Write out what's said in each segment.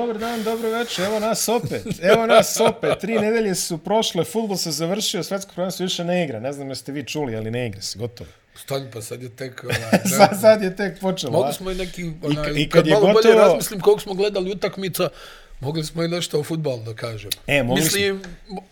dobar dan, dobro večer, evo nas opet, evo nas opet, tri nedelje su prošle, futbol se završio, svetsko prvenstvo više ne igra, ne znam jeste vi čuli, ali ne igra se, gotovo. Stani, pa sad je tek... Onaj, sad, sad je tek počelo. Mogli smo i neki... Onaj, I, i kad, kad je malo gotovo... bolje razmislim koliko smo gledali utakmica, mogli smo i nešto o futbalu da kažem. E, mogli Mislim, mo-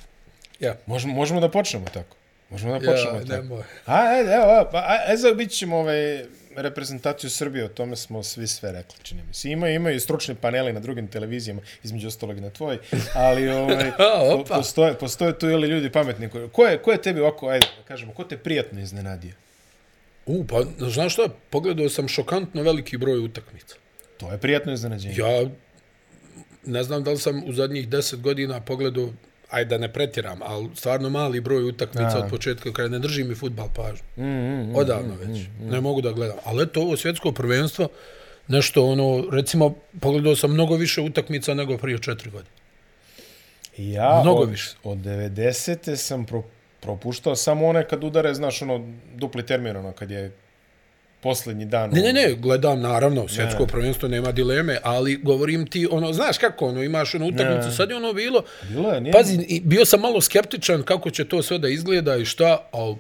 ja. Možemo, možemo da počnemo tako. Možemo da počnemo Ja, tako. nemoj. A, ajde, evo, pa, a, ajde, zabit ćemo ovaj, reprezentaciju Srbije, o tome smo svi sve rekli, čini mi se. Imaju, imaju i stručni paneli na drugim televizijama, između ostalog i na tvoj, ali ovaj, po, postoje, postoje tu ili ljudi pametni. Ko, je, ko je tebi ovako, ajde, da kažemo, ko te prijatno iznenadio? U, pa, znaš šta, pogledao sam šokantno veliki broj utakmica. To je prijatno iznenađenje. Ja ne znam da li sam u zadnjih deset godina pogledao, ajde da ne pretiram, ali stvarno mali broj utakmica od početka kada ne drži mi futbal pažnju. Mm, mm, mm. Odavno već. Ne mogu da gledam. Ali eto, ovo svjetsko prvenstvo, nešto ono, recimo, pogledao sam mnogo više utakmica nego prije četiri godine. Ja Mnogo od, više. Od 90. sam pro, propuštao samo one kad udare, znaš, ono, dupli termin, ono, kad je posljednji dan. Ne, ne, ne, gledam, naravno, svjetsko ne. prvenstvo nema dileme, ali govorim ti, ono, znaš kako, ono, imaš ono utakmicu, sad je ono bilo, Bilo je, nije. pazi, bio sam malo skeptičan kako će to sve da izgleda i šta, ali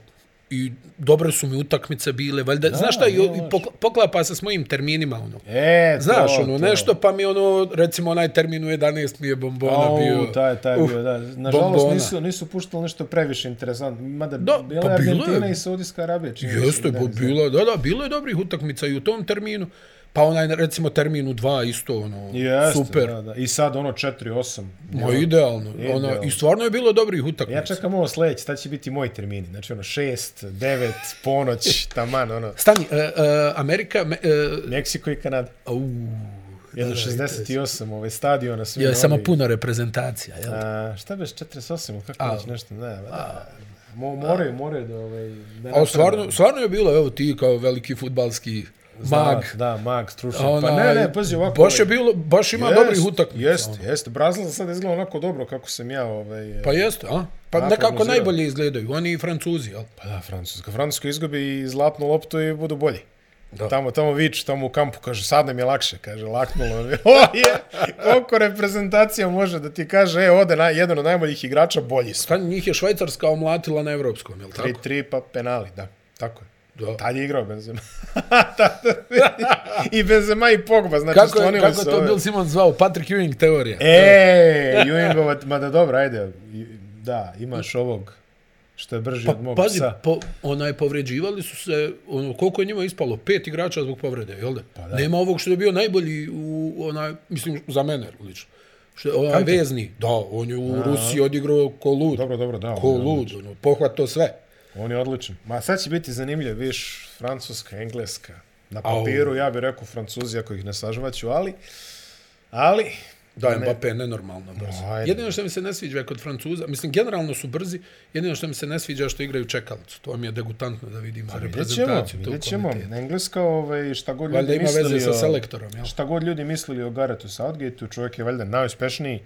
i dobre su mi utakmice bile, valjda, da, znaš šta, i, i poklapa se s mojim terminima, ono. E, Znaš, to, ono, to. nešto, pa mi ono, recimo, onaj termin u 11 mi je bombona Au, bio. taj, taj Uh, bio, da. Nažalost, bombona. nisu, nisu puštali nešto previše interesantno. Mada Da, bila pa je bilo Argentina je. i Saudijska Arabija. Jeste, pa bilo, da, da, bilo je dobrih utakmica i u tom terminu. Pa onaj, recimo, termin u 2 isto, ono, Jeste, super. Da, da. I sad ono 4-8. Ma idealno. Idealno. Ona, I stvarno je bilo dobrih utakmica. Ja čekam ovo sledeće, tad će biti moji termini. Znači ono 6, 9, ponoć, taman, ono. Stani, uh, uh, Amerika... Me, uh, Meksiko i Kanada. au, Jedno da, da, 68, ovaj stadiona, svi je samo novi. puna reprezentacija, jel? A, šta beš 48, ili kako A. već nešto, ne, da. Mo, moraju, moraju da, ovaj, da naprave. stvarno, stvarno je bilo, evo ti kao veliki mag. Da, mag, stručan. Onaj, pa ne, ne, pazi ovako. Baš je ovaj, bilo, baš ima jest, dobrih utakmica. Jeste, ono. jeste. Brazil sad izgleda onako dobro kako sam ja. Ovaj, Pa jeste, a? Pa nekako najbolje izgledaju, oni i Francuzi, jel? Pa da, Francuska. Francuska izgubi i zlatnu loptu i budu bolji. Da. Tamo, tamo vič, tamo u kampu, kaže, sad nam je lakše, kaže, laknulo. O, je, koliko reprezentacija može da ti kaže, e, ode na, jedan od najboljih igrača, bolji su. Stani, njih je Švajcarska omlatila na evropskom, jel tako? 3-3 pa penali, da, tako je. Da. Tad je igrao Benzema. I Benzema i Pogba, znači Kako je, kako su je to ove- Bill Simon zvao? Patrick Ewing teorija. E, Ewingova, ma da dobro, ajde, da, imaš ovog što je brži od Pa, mog pazi, psa. po, onaj povređivali su se, ono, koliko je njima ispalo? Pet igrača zbog povrede, jel da? Pa da. Nema ovog što je bio najbolji u, onaj, mislim, za mene, lično. Što je onaj Kante? vezni, da, on je u Rusiji odigrao ko lud. Dobro, dobro, da. Ko lud, ono, pohvato sve. On je odličan. Ma sad će biti zanimljiv, viš, francuska, engleska. Na Au. papiru ja bih rekao francuzi ako ih ne sažvaću, ali... Ali... Da, ne- Mbappé je nenormalno brzo. Ajde. Jedino što mi se ne sviđa je kod Francuza, mislim, generalno su brzi, jedino što mi se ne sviđa je što igraju čekalicu. To mi je degutantno da vidim za Vidjet ćemo, reprezentaciju. vidjet ćemo. Engleska, ovaj, šta god Valjda ljudi ima mislili veze sa selektorom, jel? Šta god ljudi mislili o Garetu Southgateu, čovjek je valjda najuspešniji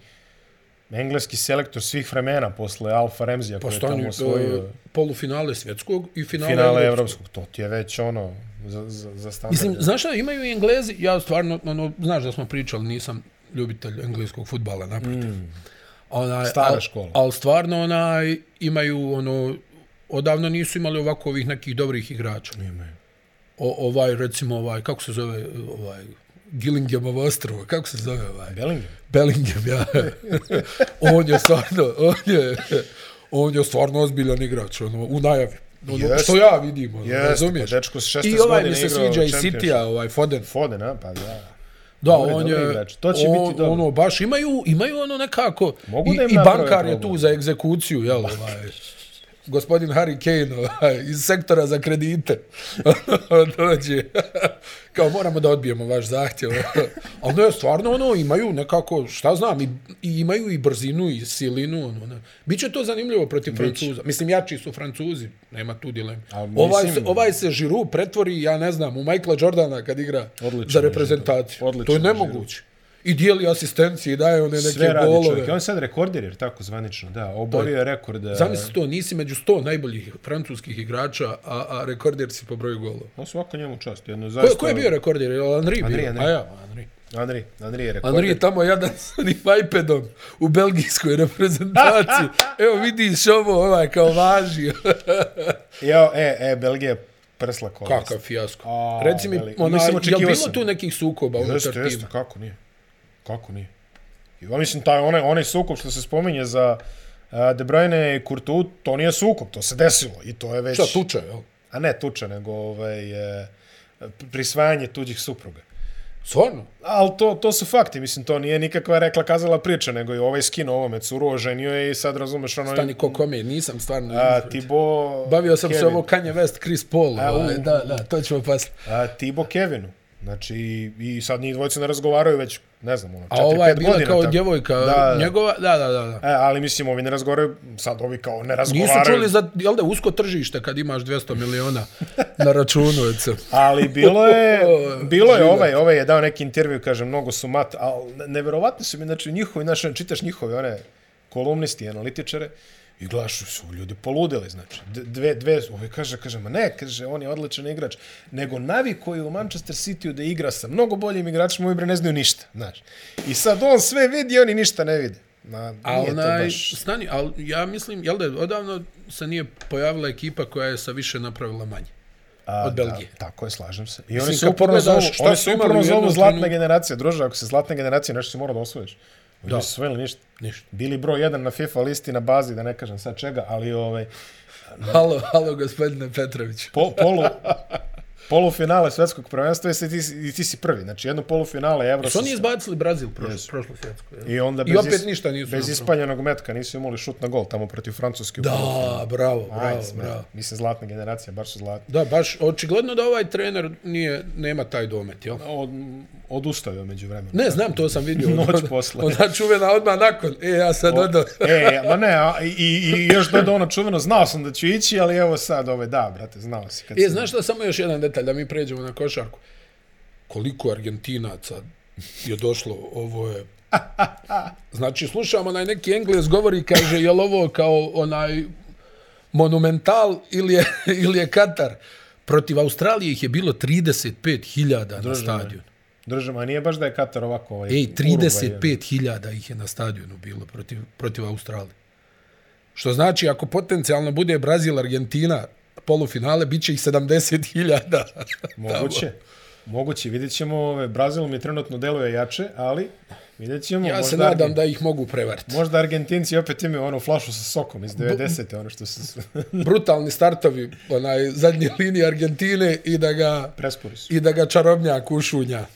engleski selektor svih vremena posle Alfa Remzija koji je tamo osvojio uh, polufinale svjetskog i finale, finale evropskog. evropskog. To ti je već ono za, za, za standard. Mislim, znaš šta, imaju i Englezi, ja stvarno, ono, znaš da smo pričali, nisam ljubitelj engleskog futbala, naprotiv. Mm. Onaj, Stara al, škola. Ali stvarno, onaj, imaju, ono, odavno nisu imali ovako ovih nekih dobrih igrača. Imaju. O, ovaj, recimo, ovaj, kako se zove, ovaj, Gillinghamov ostrovo, kako se zove ovaj? Bellingham. Bellingham, ja. on je stvarno, on je, on je stvarno ozbiljan igrač, ono, u najavi. Ono, Jest. što ja vidim, ono, Jeste, razumiješ? pa dečko s 16 I ovaj mi se sviđa i. City-a, ovaj Foden. Foden, a? Pa da. Da, Dobri, on je, igrač. To će on, biti dobro. Ono, baš imaju, imaju ono nekako, Mogu da im i, i bankar je tu za egzekuciju, jel, ovaj, gospodin Harry Kane ovaj, iz sektora za kredite. Dođe. Kao moramo da odbijemo vaš zahtjev. Ali ne, stvarno ono imaju nekako šta znam i, i imaju i brzinu i silinu ono, ne. biće to zanimljivo protiv Francuza. Mislim jači su Francuzi nema tu dileme. Ali ovaj, se, ovaj se Žiru pretvori ja ne znam u Michaela Jordana kad igra Odličan za je reprezentaciju. To je je nemoguće I dijeli asistencije i daje one neke Sve radi golove. čovjek. I On je sad rekordir, jer tako zvanično, da. Oborio je rekord. e, Zamisli to, nisi među 100 najboljih francuskih igrača, a, a rekorder si po broju golova. On svaka njemu čast. Jedno, Ko, zaista, ko je bio rekorder? Henri Henri, bio? Henri. A ja, Henri. Andri, Andri je rekordir. Henri je tamo jadan s onim iPadom u belgijskoj reprezentaciji. Evo vidiš ovo, ovaj kao važi. Jo, e, e, Belgija prsla kolest. Kakav fijasko. A, Reci mi, ona, je bilo tu nekih sukoba unutar Jeste, tima? jeste, kako nije? Kako nije? I ja mislim, taj, onaj, onaj sukob što se spominje za a, De Bruyne i Courtois, to nije sukob, to se desilo. I to je već... Šta, tuča, jel? A ne tuča, nego ovaj, e, prisvajanje tuđih supruga. Stvarno? Ali to, to su fakti, mislim, to nije nikakva rekla kazala priča, nego je ovaj skino ovome curu, oženio je i sad razumeš ono... Stani ko kome, nisam stvarno. A, Tibo... Bavio sam se Kevin. ovo Kanye West, Chris Paul. A, ovaj, da, da, to ćemo pas. A, Tibo Kevinu. Znači, i, sad njih dvojice ne razgovaraju već, ne znam, ono, 4-5 A ova je godina. bila kao tako. djevojka Da, njegova, da, da, da. da. E, ali mislim, ovi ne razgovaraju, sad ovi kao ne Nisu razgovaraju. čuli za, jel da, usko tržište kad imaš 200 miliona na računu, eto. Ali bilo je, bilo je ovaj, ovaj je dao neki intervju, kaže, mnogo su mat, ali ne- neverovatni su mi, znači, njihovi, znači, čitaš njihove, one, kolumnisti, analitičare, i gledaš, su ljudi poludeli, znači, dve, dve, ovaj kaže, kaže, ma ne, kaže, on je odličan igrač, nego navi koji u Manchester City da igra sa mnogo boljim igračima, ovi bre ne znaju ništa, znaš. I sad on sve vidi, oni ništa ne vide. Ma, A onaj, baš... stani, ali ja mislim, jel da je odavno se nije pojavila ekipa koja je sa više napravila manje. A, od Belgije. Da, tako je, slažem se. I Mislim, oni se kad uporno zovu, šta oni su se uporno zovu zlatna trenutku- generacija. Druže, ako se zlatna generacija, nešto si mora da osvojiš. Oni Da. nisu osvojili ništa. Ništa. Bili broj jedan na FIFA listi na bazi, da ne kažem sad čega, ali ovaj, Halo, halo, gospodine Petrović. po, polu, polufinale svetskog prvenstva i ti, i ti si prvi. Znači, jedno polufinale Euro. Su oni sa- izbacili Brazil prošlo, Jesu. prošlo svjetsko. jel? I onda I bez, opet is- ništa nisu Bez ispaljenog metka nisu imali šut na gol tamo protiv Francuske. Da, bravo, bravo, Ajde, bravo. Mislim, zlatna generacija, baš su zlatni. Da, baš, očigledno da ovaj trener nije, nema taj domet, jel? Od, odustao je među vremenom. Ne, znam, to sam vidio. Noć posle. Ona čuvena odmah nakon. E, ja sad odo. E, ma ne, a, i, i još da ono čuveno, znao sam da ću ići, ali evo sad, ove, da, brate, znao si. Kad E, sam- znaš šta, samo još jedan detalj, da mi pređemo na košarku. Koliko Argentinaca je došlo, ovo je... Znači, slušam onaj neki Engles govori, kaže, je ovo kao onaj monumental ili je, ili je Katar? Protiv Australije ih je bilo 35.000 na stadionu. Držimo, a nije baš da je Katar ovako... Ovaj, Ej, Urugvaj, 35.000 ih je na stadionu bilo protiv, protiv Australije. Što znači, ako potencijalno bude Brazil, Argentina, polufinale, bit će ih 70.000. Moguće. Moguće, vidjet ćemo, ove, Brazil mi trenutno deluje jače, ali vidjet ćemo. Ja se nadam Argen- da ih mogu prevariti. Možda Argentinci opet imaju onu flašu sa sokom iz 90. ono što se Brutalni startovi, onaj zadnje linije Argentine i da ga prespori su. i da ga čarobnjak ušunja.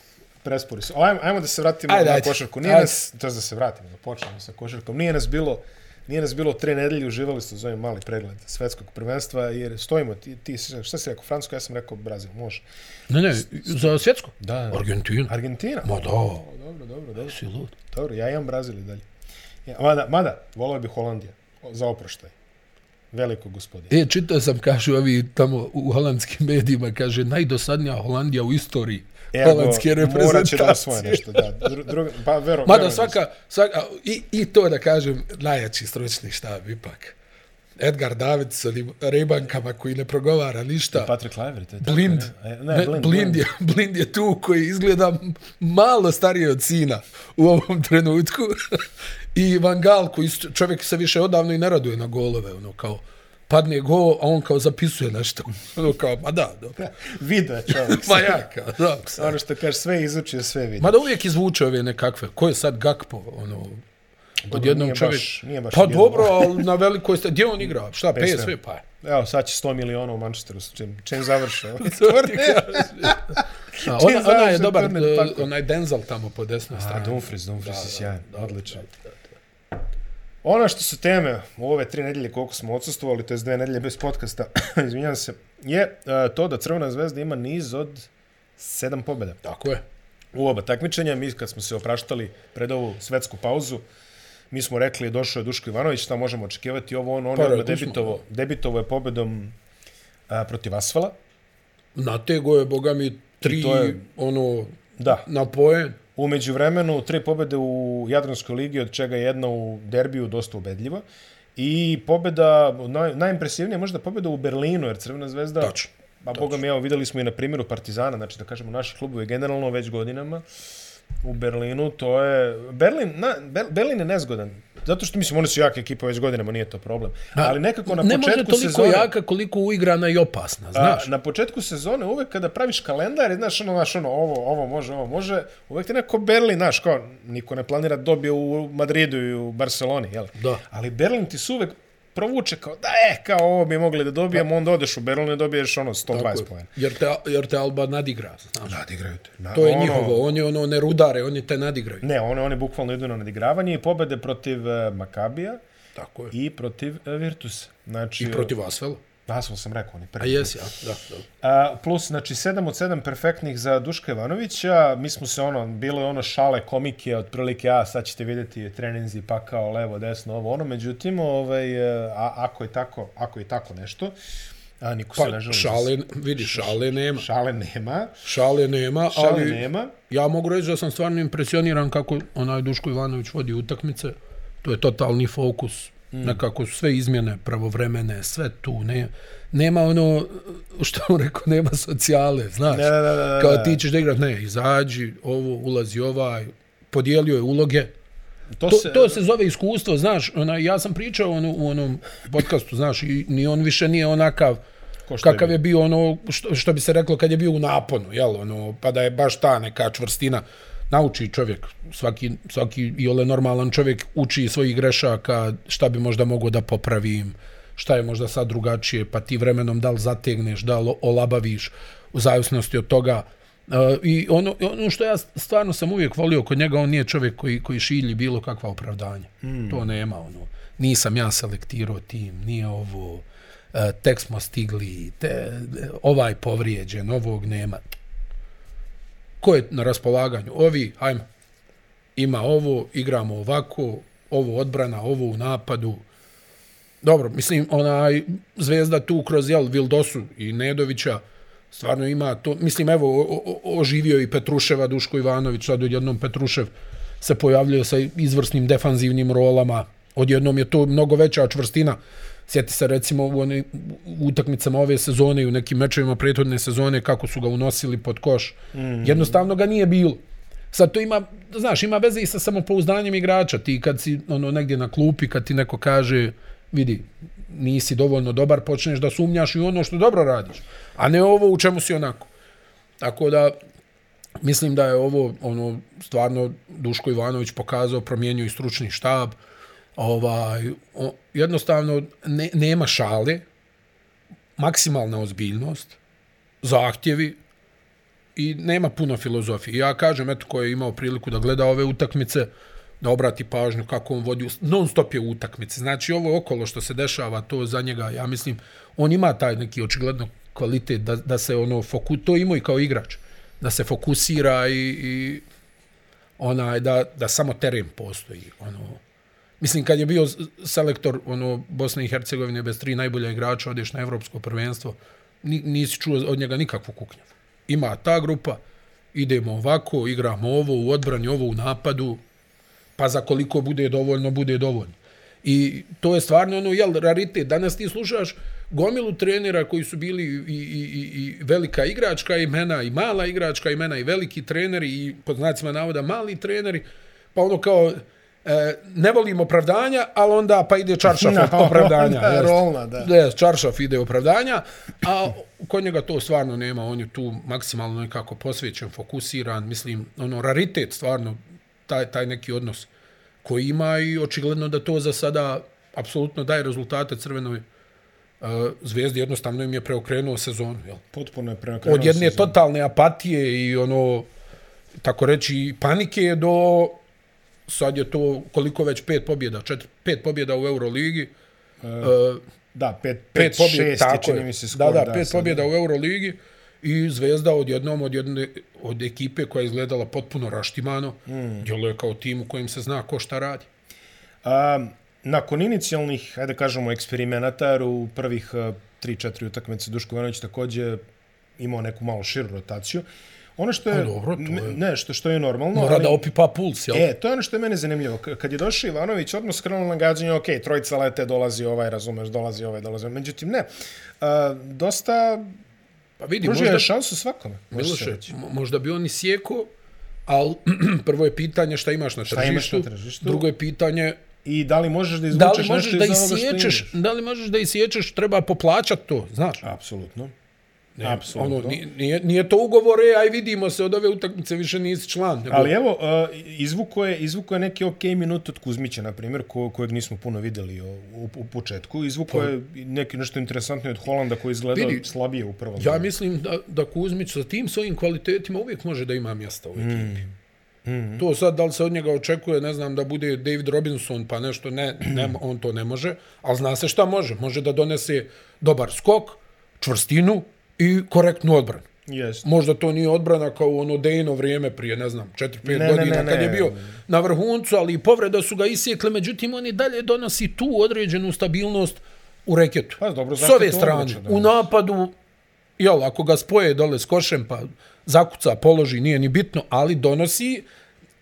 Prespori su. Ajmo, ajmo da se vratimo Ajde, na ajde. košarku. Nije Ajde. nas, to je da se vratimo, da počnemo sa košarkom. Nije nas bilo Nije nas bilo tre nedelje, uživali ste za ovaj mali pregled svetskog prvenstva, jer stojimo, ti, ti šta si rekao, Francusko, ja sam rekao Brazil, može. Ne, ne, za svjetsko? Da. Argentina. Argentina? Ma da. O, dobro, dobro, dobro. Si lud. Dobro, ja imam Brazil i dalje. Ja, mada, mada, volao bi Holandija, za oproštaj. Veliko gospodine. E, čitao sam, kažu ovi tamo u holandskim medijima, kaže, najdosadnija Holandija u istoriji holandske Morat će da reprezentacije. osvoje nešto, da. Dru, druga, pa, vero, Mada svaka, svaka i, i to da kažem, najjači stručni štab ipak. Edgar Davidson i Rebankama koji ne progovara ništa. Patrick Kluivert. je tako, Blind. Ne, Ne, ne, blind, blind, je, blind je tu koji izgleda malo stariji od sina u ovom trenutku. I Van Gaal koji čovjek se više odavno i ne raduje na golove. Ono kao, padne gol, a on kao zapisuje nešto. Ono kao, ma da, dobro. Video je čovjek. Ma ja kao, da. Ono što kaže, sve izučio, sve vidi. Mada uvijek izvuče ove nekakve. Ko je sad Gakpo? Ono, od jednog nije baš- nije baš pa odjednom. dobro, ali na velikoj sta... Gdje on igra? Šta, PSV. Pa je. Evo, sad će 100 miliona u Manchesteru, čim, čim završe. A, ona, ona je dobar, tako. onaj Denzel tamo po desnoj A, strani. Dumfries, Dumfries je sjajan, odličan. Ono što su teme u ove tri nedelje koliko smo odsustovali, to je dve nedelje bez podcasta, izvinjam se, je uh, to da Crvena zvezda ima niz od sedam pobjeda. Tako je. u oba takmičenja. Mi kad smo se opraštali pred ovu svetsku pauzu, mi smo rekli došao je Duško Ivanović, šta možemo očekivati, ovo ono, ono, smo. debitovo, debitovo je pobedom a, protiv Asfala. Natego je, boga mi, tri, I to je- ono, Da, na poen. Umeđu vremenu, tri pobede u Jadranskoj ligi, od čega je jedna u derbiju dosta ubedljiva. I pobeda, naj, najimpresivnija možda pobeda u Berlinu, jer Crvena zvezda... Tačno. Pa boga mi, evo, videli smo i na primjeru Partizana, znači da kažemo naši klubovi generalno već godinama u Berlinu, to je... Berlin, na, Ber, Berlin je nezgodan. Zato što, mislim, oni su jaka ekipa već godinama, nije to problem. Da, Ali nekako na ne početku može toliko sezone... jaka koliko uigrana i opasna, znaš. A, na početku sezone uvek kada praviš kalendar, znaš, ono, znaš, ono, ovo, ovo može, ovo može, uvek ti neko Berlin, znaš, kao, niko ne planira dobije u Madridu i u Barceloni, jel? Da. Ali Berlin ti su uvek provuče kao, da e, kao ovo bi mogli da dobijemo, onda odeš u Berlin i dobiješ ono 120 pojena. Jer te, jer te Alba nadigra, znaš. Nadigraju te. Na, To je ono- njihovo, oni ono ne rudare, oni te nadigraju. Ne, one, one bukvalno idu na nadigravanje i pobede protiv uh, Makabija Tako je. i protiv uh, Virtusa. Znači, I protiv Asvela. Asfal sam rekao, oni A prvi. jesi, ja, da, da. A, plus, znači, 7 od 7 perfektnih za Duška Ivanovića. Mi smo se ono, bilo je ono šale komike, otprilike, a sad ćete vidjeti treninzi, pa kao levo, desno, ovo, ono. Međutim, ovaj, a, ako je tako, ako je tako nešto, a niko se ne Pa, želi. šale, vidi, šale nema. Šale nema. Šale nema, Šale ali nema. ja mogu reći da sam stvarno impresioniran kako onaj Duško Ivanović vodi utakmice. To je totalni fokus. Mm. Nekako su sve izmjene pravovremene, sve tu. Ne, nema ono, što on rekao, nema socijale, znaš. Da, da, da, da, Kao ti ćeš da igraš, ne, izađi, ovo, ulazi ovaj, podijelio je uloge. To, To, se, to se zove iskustvo, znaš, ona, ja sam pričao ono, u onom podcastu, znaš, i ni on više nije onakav ko što kakav je bio ono, što, što bi se reklo kad je bio u naponu, jel, ono, pa da je baš ta neka čvrstina, nauči čovjek, svaki, svaki i ole normalan čovjek uči svojih grešaka, šta bi možda mogao da popravim, šta je možda sad drugačije, pa ti vremenom da li zategneš, da li olabaviš, u zavisnosti od toga. Uh, I ono, ono što ja stvarno sam uvijek volio kod njega, on nije čovjek koji, koji šilji bilo kakva opravdanja. Mm. To nema, ono. Nisam ja selektirao tim, nije ovo, uh, tek smo stigli, te, ovaj povrijeđen, ovog nema. Ko je na raspolaganju? Ovi, hajmo, ima ovo, igramo ovako, ovo odbrana, ovo u napadu. Dobro, mislim, onaj zvezda tu kroz jel, Vildosu i Nedovića, stvarno ima to, mislim, evo, o, o, oživio i Petruševa, Duško Ivanović, sad odjednom Petrušev se pojavljuje sa izvrsnim defanzivnim rolama, odjednom je to mnogo veća čvrstina. Sjeti se recimo u, one, u utakmicama ove sezone i u nekim mečevima prethodne sezone kako su ga unosili pod koš. Mm. Jednostavno ga nije bilo. Sad to ima, znaš, ima veze i sa samopouzdanjem igrača. Ti kad si ono negdje na klupi, kad ti neko kaže, vidi, nisi dovoljno dobar, počneš da sumnjaš i ono što dobro radiš. A ne ovo u čemu si onako. Tako da, mislim da je ovo ono stvarno Duško Ivanović pokazao, promijenio i stručni štab. Ovaj, o, jednostavno ne, nema šale, maksimalna ozbiljnost, zahtjevi i nema puno filozofije. Ja kažem, eto, ko je imao priliku da gleda ove utakmice, da obrati pažnju kako on vodi, non stop je u utakmici. Znači, ovo okolo što se dešava, to za njega, ja mislim, on ima taj neki očigledno kvalitet da, da se ono foku, to ima i kao igrač, da se fokusira i, i onaj, da, da samo teren postoji. Ono, mislim, kad je bio selektor ono, Bosne i Hercegovine bez tri najbolja igrača, odeš na evropsko prvenstvo, ni, nisi čuo od njega nikakvu kuknju. Ima ta grupa, idemo ovako, igramo ovo u odbrani, ovo u napadu, pa za koliko bude dovoljno, bude dovoljno. I to je stvarno ono, jel, raritet. Danas ti slušaš gomilu trenera koji su bili i, i, i, i velika igračka imena, i mala igračka imena, i veliki treneri, i pod znacima navoda mali treneri, pa ono kao, e, ne volim opravdanja, ali onda pa ide čaršaf od opravdanja. da, jest. rolna, da. Da, čaršaf ide opravdanja, a kod njega to stvarno nema, on je tu maksimalno nekako posvećen, fokusiran, mislim, ono, raritet stvarno, taj, taj neki odnos koji ima i očigledno da to za sada apsolutno daje rezultate crvenoj uh, zvezdi, jednostavno im je preokrenuo sezonu. Jel? Potpuno je preokrenuo Od jedne sezonu. totalne apatije i ono, tako reći, panike do sad je to koliko već pet pobjeda, četiri, pet pobjeda u Euroligi, uh, Da, pet, pet pet, pobjeda, šest je, tako čini je. mi se skoro. Da, da, pet sad. pobjeda u Euroligi i Zvezda odjednom od jedne od ekipe koja je izgledala potpuno raštimano, mm. djeluje kao tim u kojem se zna ko šta radi. A, nakon inicijalnih, ajde kažemo, eksperimenata, u prvih uh, 3-4 utakmice Duško Ivanović takođe imao neku malo širu rotaciju, Ono što je, Pa dobro, to je- ne- što, što je normalno, Mora ali- da opipa puls, jel? E, to je ono što je mene zanimljivo. Kad je došao Ivanović, odmah skrenuo na gađanje, ok, trojica lete, dolazi ovaj, razumeš, dolazi ovaj, dolazi ovaj. Međutim, ne. A, dosta pa vidi, pružio možda, je šansu svakome. Miloše, možda bi oni sjeko, ali prvo je pitanje šta imaš na Šta tržištu, imaš na tržištu? drugo je pitanje I da li možeš da da izvučeš li možeš nešto da iz ovoga što imaš? da li možeš da isječeš, treba poplaćat to, znaš. Apsolutno. Ne, apsolutno. Ono, nije, nije, to ugovor, e, aj vidimo se od ove utakmice, više nisi član. Nego, Ali evo, uh, izvuko je, izvuko je neki ok minut od Kuzmića, na primjer, ko, kojeg nismo puno videli u, u, u početku. Izvuko je i neki nešto interesantno od Holanda koji izgleda Vidi, slabije u prvom. ja mislim da, da Kuzmić sa tim svojim kvalitetima uvijek može da ima mjesta u ekipi. Mm. To sad, da li se od njega očekuje, ne znam, da bude David Robinson, pa nešto, ne, ne, on to ne može, ali zna se šta može. Može da donese dobar skok, čvrstinu i korektnu odbranu. Jest. Možda to nije odbrana kao u ono Dejno vrijeme prije, ne znam, 4-5 Ne, ne, godina ne, ne. kad je bio na vrhuncu, ali i povreda su ga isjekle, međutim on i dalje donosi tu određenu stabilnost u reketu. Pa, dobro, S ove strane, u napadu, jel, ako ga spoje dole s košem, pa zakuca, položi, nije ni bitno, ali donosi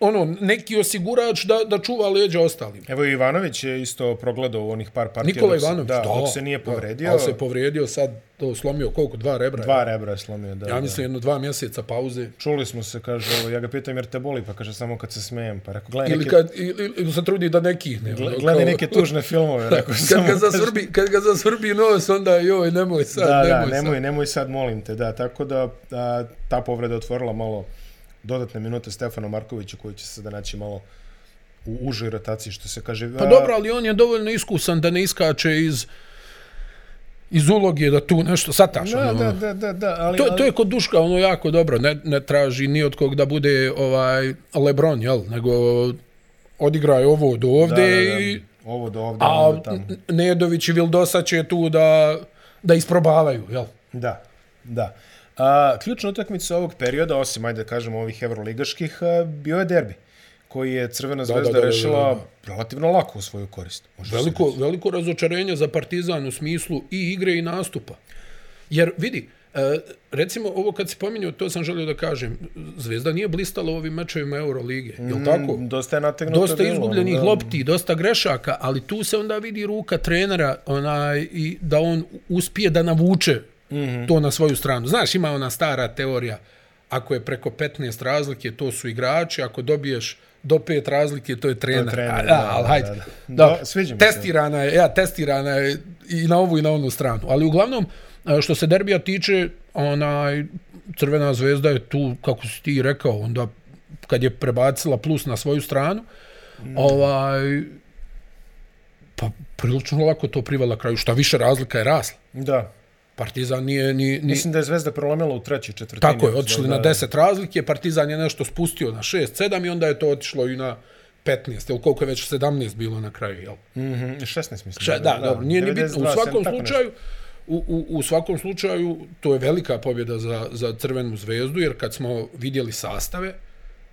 ono, neki osigurač da, da čuva leđa ostalim. Evo Ivanović je isto progledao onih par partija. Nikola dok Ivanović, da, da, dok se nije povredio. Ali se povrijedio sad, to slomio koliko, dva rebra? Dva rebra je slomio, da. Ja mislim jedno dva mjeseca pauze. Čuli smo se, kaže, ja ga pitam jer te boli, pa kaže samo kad se smejem. Pa rekao, gledaj Ili, neke, kad, ili, ili se trudi da neki ne. ono, gledaj kao- neke tužne filmove. Rekao, kad samo ga zasvrbi, kad ga zasvrbi nos, onda joj, nemoj sad, Da, nemoj, da, nemoj, sad. nemoj sad, molim te, da. Tako da a, ta povreda je otvorila malo dodatne minute Stefanu Markoviću koji će se da naći malo u užoj rotaciji, što se kaže. Pa dobro, ali on je dovoljno iskusan da ne iskače iz iz uloge da tu nešto sataš. Da, ono. da, da, da, da, ali, To, ali, to je kod Duška ono jako dobro, ne, ne traži ni od kog da bude ovaj Lebron, jel? Nego odigraj ovo do ovde da, da, da. i ovo do ovde, a onda tamo. Nedović i Vildosa će tu da da isprobavaju, jel? Da, da. A, ključna utakmica ovog perioda, osim, ajde da kažemo, ovih evroligaških, bio je derbi koji je Crvena zvezda da, da, da, rešila da, relativno lako u svoju korist. može se Veliko, veliko razočarenje za Partizan u smislu i igre i nastupa. Jer vidi, e, recimo ovo kad si pominjao, to sam želio da kažem, Zvezda nije blistala u ovim mečevima Euroligije, je li tako? Mm, Dosta je nategnuto Dosta izgubljenih da. lopti, dosta grešaka, ali tu se onda vidi ruka trenera onaj, i da on uspije da navuče mm. -hmm. to na svoju stranu. Znaš, ima ona stara teorija, ako je preko 15 razlike, to su igrači, ako dobiješ do pet razlike, to je trener. trener, A, da, da, ali hajde. da, da. Da, sviđa testirana je, ja, testirana je i na ovu i na onu stranu. Ali uglavnom, što se derbija tiče, onaj, Crvena zvezda je tu, kako si ti rekao, onda kad je prebacila plus na svoju stranu, mm. ovaj, pa prilično lako to privela kraju. Šta više razlika je rasla. Da. Partizan nije ni, ni Mislim da je Zvezda prolomila u trećoj četvrtini. tako je, otišli na 10 razlike, Partizan je nešto spustio na 6, 7 i onda je to otišlo i na 15, ili koliko je već 17 bilo na kraju, jel? Mm -hmm, 16 mislim. Ša, da, da, dobro, nije ni bitno. U 92, svakom tako slučaju, u, u, u svakom slučaju, to je velika pobjeda za, za Crvenu zvezdu, jer kad smo vidjeli sastave,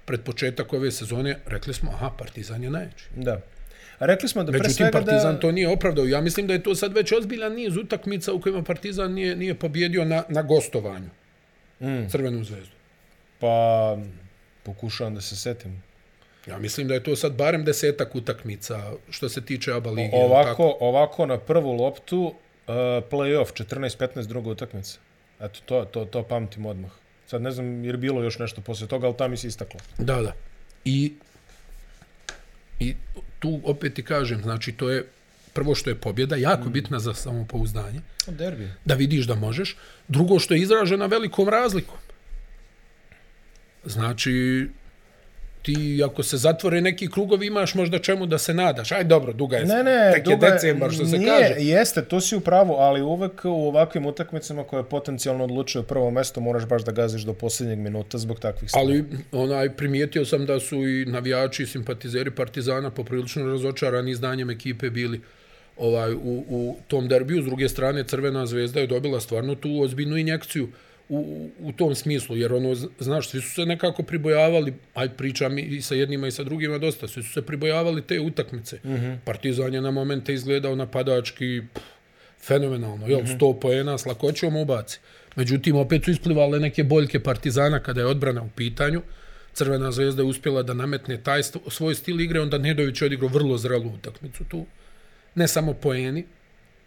pred početak ove sezone, rekli smo, aha, Partizan je nešto. Da. Rekli smo da pre Međutim, svega Partizan da... to nije opravdao. Ja mislim da je to sad već ozbiljan niz utakmica u kojima Partizan nije, nije pobjedio na, na gostovanju. Mm. Crvenu zvezdu. Pa, pokušavam da se setim. Ja mislim da je to sad barem desetak utakmica što se tiče ABA lige. jel tako? Ovako, ovako na prvu loptu, uh, play-off, 14-15 druga utakmica. Eto, to, to, to pamtim odmah. Sad ne znam jer je bilo još nešto posle toga, ali tam mi se istaklo. Da, da. I, I tu opet ti kažem, znači to je prvo što je pobjeda, jako mm. bitna za samopouzdanje, Derbi. da vidiš da možeš. Drugo što je izražena velikom razlikom. Znači, ti ako se zatvore neki krugovi imaš možda čemu da se nadaš. Aj dobro, duga je, Ne, ne, tek je duga decembar što se nije, kaže. Jeste, to si u pravu, ali uvek u ovakvim utakmicama koje potencijalno odlučuju prvo mesto moraš baš da gaziš do posljednjeg minuta zbog takvih stvari. Ali onaj primijetio sam da su i navijači i simpatizeri Partizana poprilično razočarani izdanjem ekipe bili ovaj u, u tom derbiju. S druge strane, Crvena zvezda je dobila stvarno tu ozbiljnu injekciju u, u tom smislu, jer ono, znaš, svi su se nekako pribojavali, aj pričam i sa jednima i sa drugima dosta, svi su se pribojavali te utakmice. Mm -hmm. Partizan je na momente izgledao napadački pff, fenomenalno, jel, 100 poena s lakoćom ubaci. Međutim, opet su isplivale neke boljke Partizana kada je odbrana u pitanju. Crvena zvezda je uspjela da nametne taj st- svoj stil igre, onda Nedović je odigrao vrlo zrelu utakmicu tu. Ne samo poeni,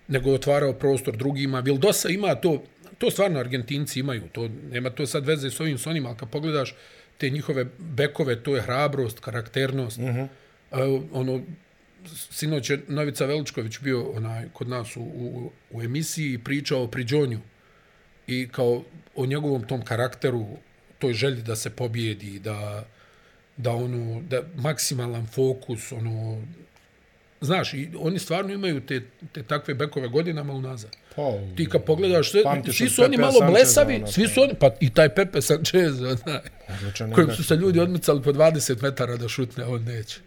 nego je otvarao prostor drugima. Vildosa ima to, to stvarno Argentinci imaju, to nema to sad veze s ovim s onim, ali kad pogledaš te njihove bekove, to je hrabrost, karakternost. Mm -hmm. uh, ono, sinoć je Novica Veličković bio onaj, kod nas u, u, u emisiji i pričao o Priđonju i kao o njegovom tom karakteru, toj želji da se pobjedi, da, da ono, da maksimalan fokus, ono, znaš, i oni stvarno imaju te, te takve bekove godinama unazad. Pa, Ti kad pogledaš, sve, svi su oni malo Sancheza, blesavi, ono, svi to. su oni, pa i taj Pepe Sanchez, onaj, Odličan kojim su se ljudi odmicali po 20 metara da šutne, a on neće.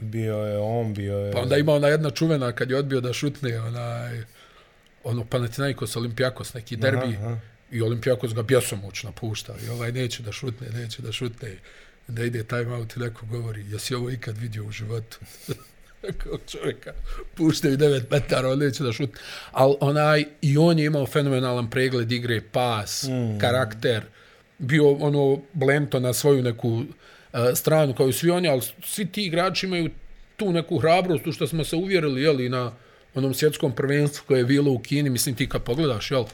Bio je on, bio je... Pa onda ima ona jedna čuvena kad je odbio da šutne, onaj, ono Panathinaikos Olimpijakos, neki derbi, Aha, aha. i Olimpijakos ga bjesomučno pušta, i ovaj neće da šutne, neće da šutne, da ide time out i neko govori, jesi ovo ikad vidio u životu? Kao čovjeka, puštaju 9 metara, on neće da šutne. Ali onaj, i on je imao fenomenalan pregled igre, pas, mm. karakter, bio ono blento na svoju neku uh, stranu kao i svi oni, ali svi ti igrači imaju tu neku hrabrost, u što smo se uvjerili, jel, i na onom svjetskom prvenstvu koje je bilo u Kini, mislim ti kad pogledaš, jel,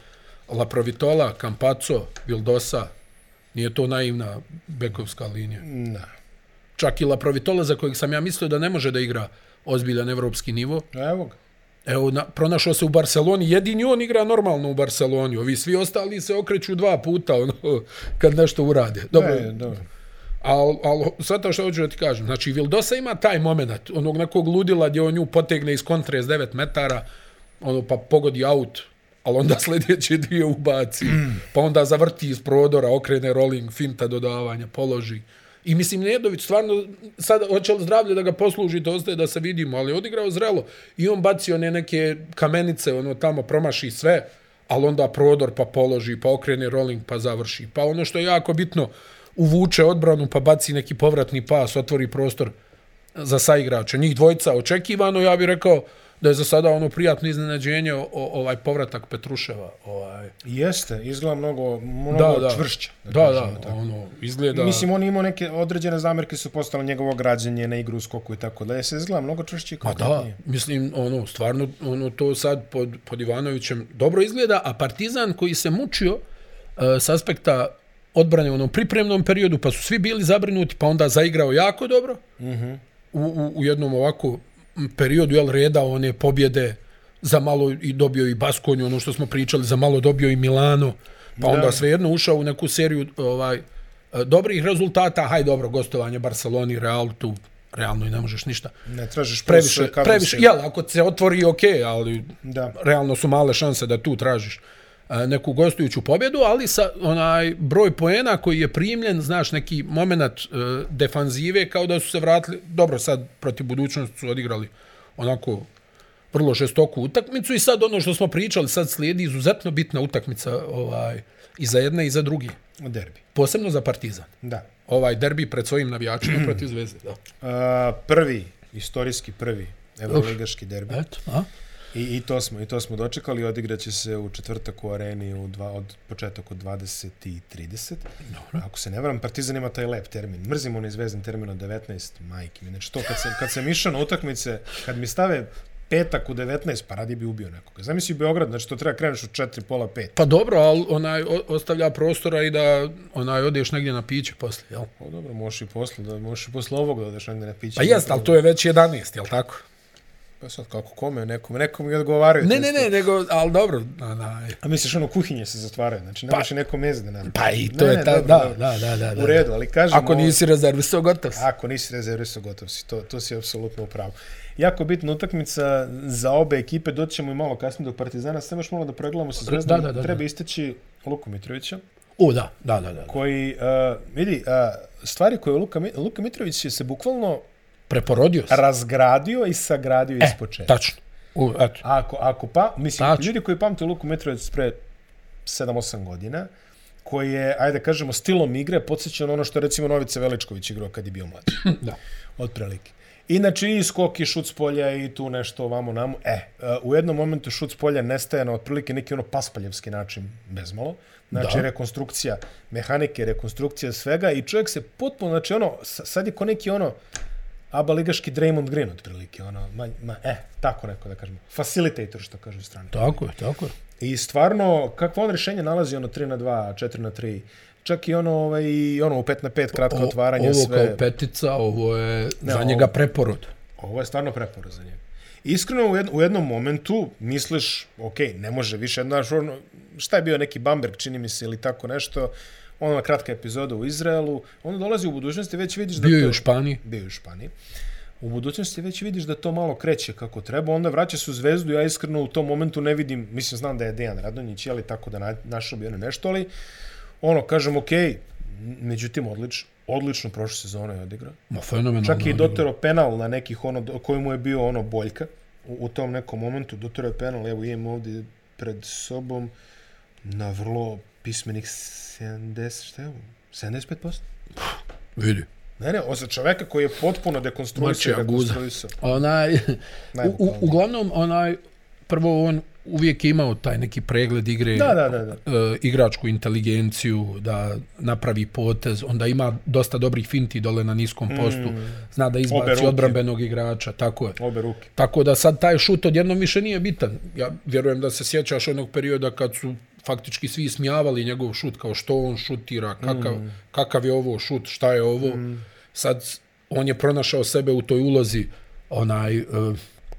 La Provitola, Campazzo, Vildosa, nije to naivna bekovska linija. Na. Čak i La Provitola za kojeg sam ja mislio da ne može da igra ozbiljan evropski nivo. Evo ga. Evo, na, pronašao se u Barceloni, jedini on igra normalno u Barceloni, ovi svi ostali se okreću dva puta ono, kad nešto urade. Dobro, E, dobro. Al, al, sad to što hoću da ti kažem, znači Vildosa ima taj moment, onog nekog ludila gdje on nju potegne iz kontre s 9 metara, ono pa pogodi aut, ali onda sljedeće dvije ubaci, pa onda zavrti iz prodora, okrene rolling, finta dodavanja, položi. I mislim, Nedović stvarno, sad hoće li zdravlje da ga posluži, to ostaje da se vidimo, ali je odigrao zrelo. I on baci one neke kamenice, ono tamo promaši sve, ali onda prodor pa položi, pa okrene rolling pa završi. Pa ono što je jako bitno, uvuče odbranu pa baci neki povratni pas, otvori prostor za saigrača. Njih dvojica očekivano, ja bih rekao da je za sada ono prijatno iznenađenje o, ovaj povratak Petruševa. Ovaj. Jeste, izgleda mnogo, mnogo Da, da. čvršća. Da, da, tako. ono, izgleda... Mislim, on imao neke određene zamjerke su postale njegovo građenje na igru u skoku i tako da je se izgleda mnogo čvršći i Pa da, konkretnije. mislim, ono, stvarno, ono, to sad pod, pod Ivanovićem dobro izgleda, a Partizan koji se mučio uh, s aspekta odbrane u onom pripremnom periodu, pa su svi bili zabrinuti, pa onda zaigrao jako dobro, mm -hmm. U, u, u jednom ovako periodu, jel, reda one pobjede, za malo i dobio i Baskonju, ono što smo pričali, za malo dobio i Milano, pa onda Da. svejedno ušao u neku seriju ovaj, dobrih rezultata, haj dobro, gostovanje Barceloni, Real, tu realno i ne možeš ništa Ne tražiš previše, previše, jel, ako se otvori, ok, ali Da. realno su male šanse da tu tražiš e, neku gostujuću pobjedu, ali sa onaj broj poena koji je primljen, znaš, neki moment e, defanzive, kao da su se vratili, dobro, sad protiv budućnosti su odigrali onako vrlo žestoku utakmicu i sad ono što smo pričali, sad slijedi izuzetno bitna utakmica ovaj, i za jedne i za drugi, Derbi. posebno za Partizan. Da. Ovaj derbi pred svojim navijačima protiv Zvezde, da. A, prvi, istorijski prvi evroligaški derbi. Eto, a? I, I to smo i to smo dočekali, odigraće se u četvrtak u areni u dva, od početak od 20 i 30. Dobro. Ako se ne varam, Partizan ima taj lep termin. Mrzimo onaj zvezdan termin od 19, majke mi. Znači to kad se, kad se miša na utakmice, kad mi stave petak u 19, pa radi bi ubio nekoga. Zamisli Beograd, znači to treba kreneš u 4, pola 5. Pa dobro, ali onaj ostavlja prostora i da onaj odeš negdje na piće posle, jel? Pa dobro, možeš i posle, da, možeš i posle ovog da odeš negdje na piće. Pa jest, ali to je već 11, jel tako? Pa sad kako kome, nekom, nekom i odgovaraju. Ne, ne, ne, nego, ali dobro, onaj, A misliš, ono, kuhinje se zatvaraju, znači ne možeš i neko meze da napravi. pa i to je ta, da, da, da, da, da. U redu, ali kažem... Ako nisi rezervisao, gotov si. Ako nisi rezervisao, gotov si. To, to si apsolutno u pravu. Jako bitna utakmica za obe ekipe, doći ćemo i malo kasnije do Partizana, samo još malo da pregledamo sa Zvezdom. Da, da, da, Treba da. isteći Luku Mitrovića, O, da, da, da, da. koji, uh, vidi, uh, stvari koje Luka, Luka Mitrović je se bukvalno Preporodio se. razgradio i sagradio E, iz tačno. U, eto. Ako, ako pa, mislim, Tačno. ljudi koji pamte Luku Mitrović pre 7-8 godina, koji je, ajde kažemo, stilom igre podsjeća na ono što je recimo Novice Veličković igrao kad je bio mlad. Da. Otprilike. Inače i skok i šut s polja i tu nešto vamo namo. E, u jednom momentu šut s polja nestaje na otprilike neki ono paspaljevski način bezmalo. Znači Da. rekonstrukcija mehanike, rekonstrukcija svega i čovjek se potpuno, znači ono, sa- sad je ko neki ono, aba ligaški Draymond Green otprilike, ono, ma, ma, e, tako neko da kažemo, facilitator što kažu u strani. Tako je, tako je. I stvarno, kakvo on rješenje nalazi, ono 3 na 2, 4 na 3, čak i ono, ovaj, ono u 5 na 5, kratko otvaranje, ovo sve. kao petica, ovo je Ne, za ovo- njega preporod. Ovo je stvarno preporod za njega. Iskreno, u, jed, u jednom momentu misliš, ok, ne može više, znaš, ono, šta je bio neki Bamberg, čini mi se, ili tako nešto, ona kratka epizoda u Izraelu, onda dolazi u budućnosti, već vidiš da Bio je u Španiji. Bio je u Španiji. U budućnosti već vidiš da to malo kreće kako treba, onda vraća se u zvezdu, ja iskreno u tom momentu ne vidim, mislim, znam da je Dejan Radonjić, ali tako da na, našao bi ono nešto, ali ono, kažem, ok, međutim, odlič, odlično prošle sezone je odigrao. Ma fenomenalno. Čak i dotero penal na nekih ono koji mu je bio ono boljka u, u tom nekom momentu. Dotero je penal, evo imam ovdje pred sobom na vrlo pismenih 70, šta je ovo? 75%? Vidi. Ne, ne, o za čoveka koji je potpuno dekonstruisao i Mačija guza. rekonstruisao. Onaj, u, u, uglavnom, onaj, prvo on uvijek je imao taj neki pregled igre, Da, da, da, da. e, igračku inteligenciju, da napravi potez, onda ima dosta dobrih finti dole na niskom postu, zna da izbaci ruke. odbrambenog igrača, tako je. Obe ruke. Tako da sad taj šut odjednom više nije bitan. Ja vjerujem da se sjećaš onog perioda kad su faktički svi smijavali njegov šut, kao što on šutira, kakav, mm. kakav je ovo šut, šta je ovo. Mm. Sad on je pronašao sebe u toj ulozi, onaj, uh,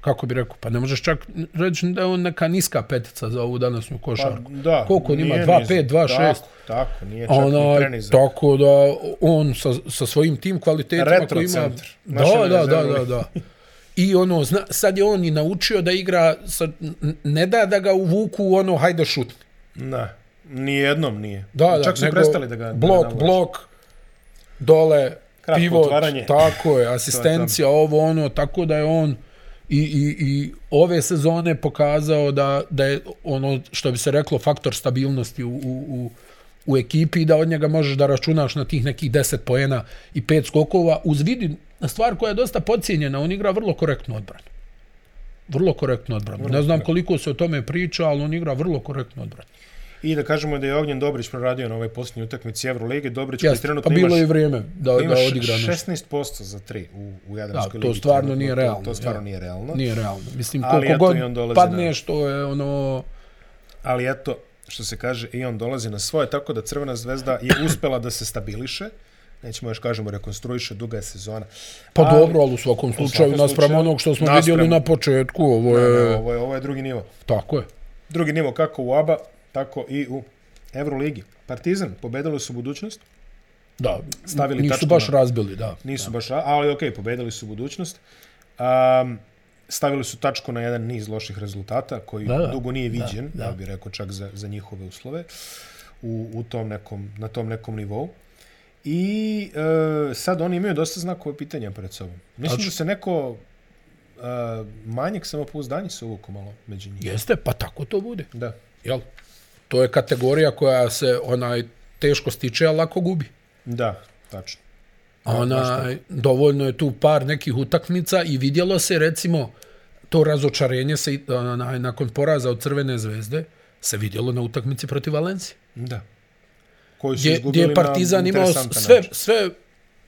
kako bi rekao, pa ne možeš čak reći da je on neka niska petica za ovu današnju Pa, košarku. da. Koliko on ima? nije 2, niz- 5, 2, 6? Tako, tako, nije čak ni Onaj, prenizak. tako da on sa, sa svojim tim kvalitetima Retro koji ima... centar. Da, da, da, da, da. I ono, zna, sad je on i naučio da igra, sa, ne da da ga uvuku u ono, hajde šutni. Da. Nijednom nije. Da, da, Čak su nego prestali da ga... Blok, da blok, dole, Kratko pivot, otvaranje. tako je, asistencija, ovo, ono, tako da je on i, i, i ove sezone pokazao da, da je ono što bi se reklo faktor stabilnosti u, u, u, u ekipi i da od njega možeš da računaš na tih nekih 10 poena i 5 skokova uz vidi stvar koja je dosta podcijenjena, on igra vrlo korektnu odbranu. Vrlo korektnu odbranu. Ne znam koliko se o tome priča, ali on igra vrlo korektnu odbranu. I da kažemo da je Ognjen Dobrić proradio na ovoj posljednjoj utakmici Evrolige. Dobrić koji trenutno pa bilo imaš, je vrijeme da, da odigra nešto. 16% za 3 u, u Jadranskoj Da, to ligi. stvarno trenutno. nije realno. To, to stvarno ja. nije realno. Nije realno. Mislim, koliko eto god padne, na- što je ono... Ali eto, što se kaže, i on dolazi na svoje, tako da Crvena zvezda je uspela da se stabiliše. Nećemo još kažemo rekonstruiše, duga je sezona. Pa Ali- dobro, ali u svakom slučaju, naspram slučaju, onog što smo naspram- vidjeli na početku, ovo Ne, je... ne, ovo je, ovo je drugi nivo. Tako je. Drugi nivo kako u ABA, tako i u Evroligi. Partizan, pobedili su budućnost, Da, Stavili nisu tačku baš na- razbili, da. nisu baš, ali okej, okay, pobedili su budućnost. Um, stavili su tačku na jedan niz loših rezultata koji Da, da. dugo nije viđen, Da, da. ja bih rekao čak za, za njihove uslove u, u tom nekom, na tom nekom nivou. I e, sad oni imaju dosta znakove pitanja pred sobom. Mislim Tačno. da se neko e, manjak samopouzdanja se uvuku malo među njih. Jeste, pa tako to bude. Da. Jel? To je kategorija koja se onaj teško stiče, a lako gubi. Da, tačno. Ona, dovoljno je tu par nekih utakmica i vidjelo se recimo to razočarenje se onaj, nakon poraza od Crvene zvezde se vidjelo na utakmici protiv Valencije. Da. Koji su Gdje, gdje je Partizan imao sve, način. sve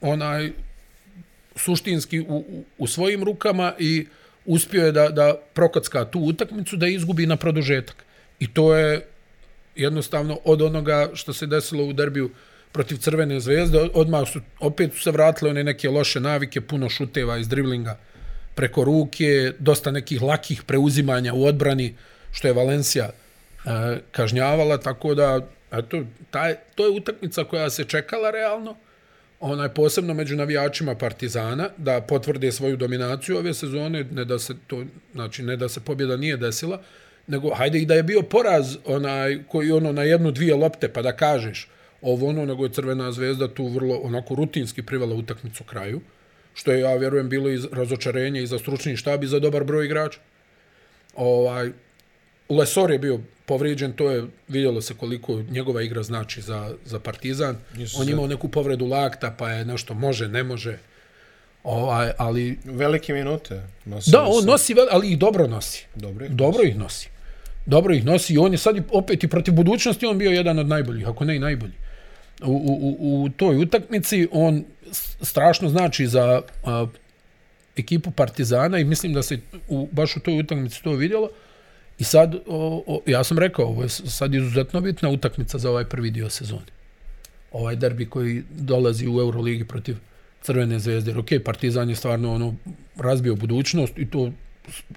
onaj suštinski u, u, u svojim rukama i uspio je da, da prokocka tu utakmicu da izgubi na produžetak. I to je jednostavno od onoga što se desilo u derbiju protiv Crvene zvezde, odmah su, opet su se vratile one neke loše navike, puno šuteva iz driblinga preko ruke, dosta nekih lakih preuzimanja u odbrani, što je Valencija e, kažnjavala, tako da eto, taj, to je utakmica koja se čekala realno, onaj posebno među navijačima Partizana da potvrde svoju dominaciju ove sezone, ne da se to, znači ne da se pobjeda nije desila, nego hajde i da je bio poraz onaj koji ono na jednu dvije lopte pa da kažeš ovo ono nego je Crvena zvezda tu vrlo onako rutinski privela utakmicu kraju što je ja vjerujem bilo i razočarenje i za stručni štab i za dobar broj igrača. Ovaj Lesor je bio povrijeđen, to je vidjelo se koliko njegova igra znači za, za Partizan. Nisu On je imao neku povredu lakta, pa je nešto može, ne može. Ovaj, ali Velike minute. Nosio da, on nosi, ali ih dobro nosi. Dobro ih Dobro ih nosi. Dobro ih nosi i on je sad i opet i protiv budućnosti on bio jedan od najboljih, ako ne i najbolji. U, u, u, toj utakmici on strašno znači za a, ekipu Partizana i mislim da se u, baš u toj utakmici to vidjelo. I sad, o, o, ja sam rekao, ovo je sad izuzetno bitna utakmica za ovaj prvi dio sezone. Ovaj derbi koji dolazi u Euroligi protiv Crvene zvezde. Ok, Partizan je stvarno ono, razbio budućnost i to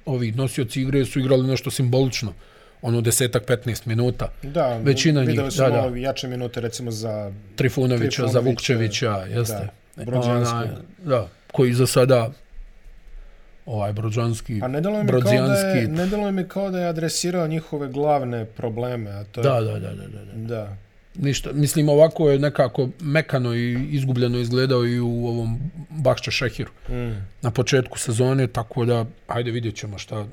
ovi nosioci igre su igrali nešto simbolično. Ono desetak, 15 minuta. Da, Većina njih, da, da. jače minute recimo za Trifunovića, za Trifunovića, Vukčevića, jeste. da, Brođanskog. Onaj, da, koji za sada ovaj Brođanski, A ne deluje mi kao da je, ne deluje mi kao da je adresirao njihove glavne probleme, a to je da, da, da, da, da, da. Ništa, mislim ovako je nekako mekano i izgubljeno izgledao i u ovom Bakša Šehiru Mm. na početku sezone, tako da ajde vidjet ćemo šta,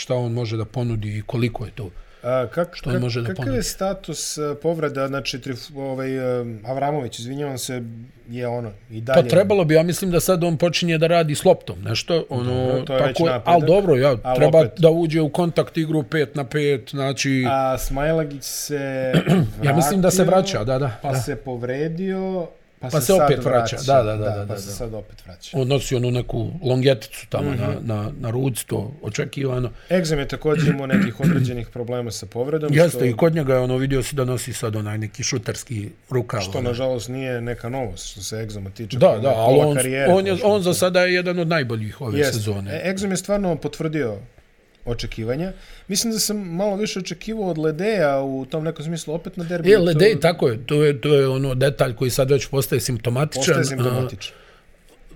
šta on može da ponudi i koliko je to. A, kak, Što on kak, može da kakav ponudi? je status uh, povreda, znači trif, ovaj, um, Avramović, izvinjavam se, je ono i dalje. Pa trebalo bi, ja mislim da sad on počinje da radi s loptom, nešto, ono, Dobro, to je već tako, napredak. ali dobro, ja, Ali treba opet- da uđe u kontakt igru 5 na 5, znači, A Smajlagić se ja mislim da se vratio, vraća, da, da, Pa da. se povredio, pa, Pa se, se opet vraća, da, da, da, da, pa da, se da. sad opet vraća. On nosi onu neku longeticu tamo Mhm. na, na, na ruci, to očekivano. Egzem je također imao nekih određenih problema sa povredom, Jeste, što, i kod njega je ono, vidio si da nosi sad onaj neki šuterski rukav. što ono. nažalost nije neka novost što se egzama tiče. Da, da, ali on, karijere on, je, on za sada je jedan od najboljih ove Jeste. sezone. E, Egzem je stvarno potvrdio očekivanja. Mislim da sam malo više očekivao od Ledeja u tom nekom smislu opet na derbi. E, Ledej, tako je, to je, to je ono detalj koji sad već postaje simptomatičan. Postaje A, simptomatičan.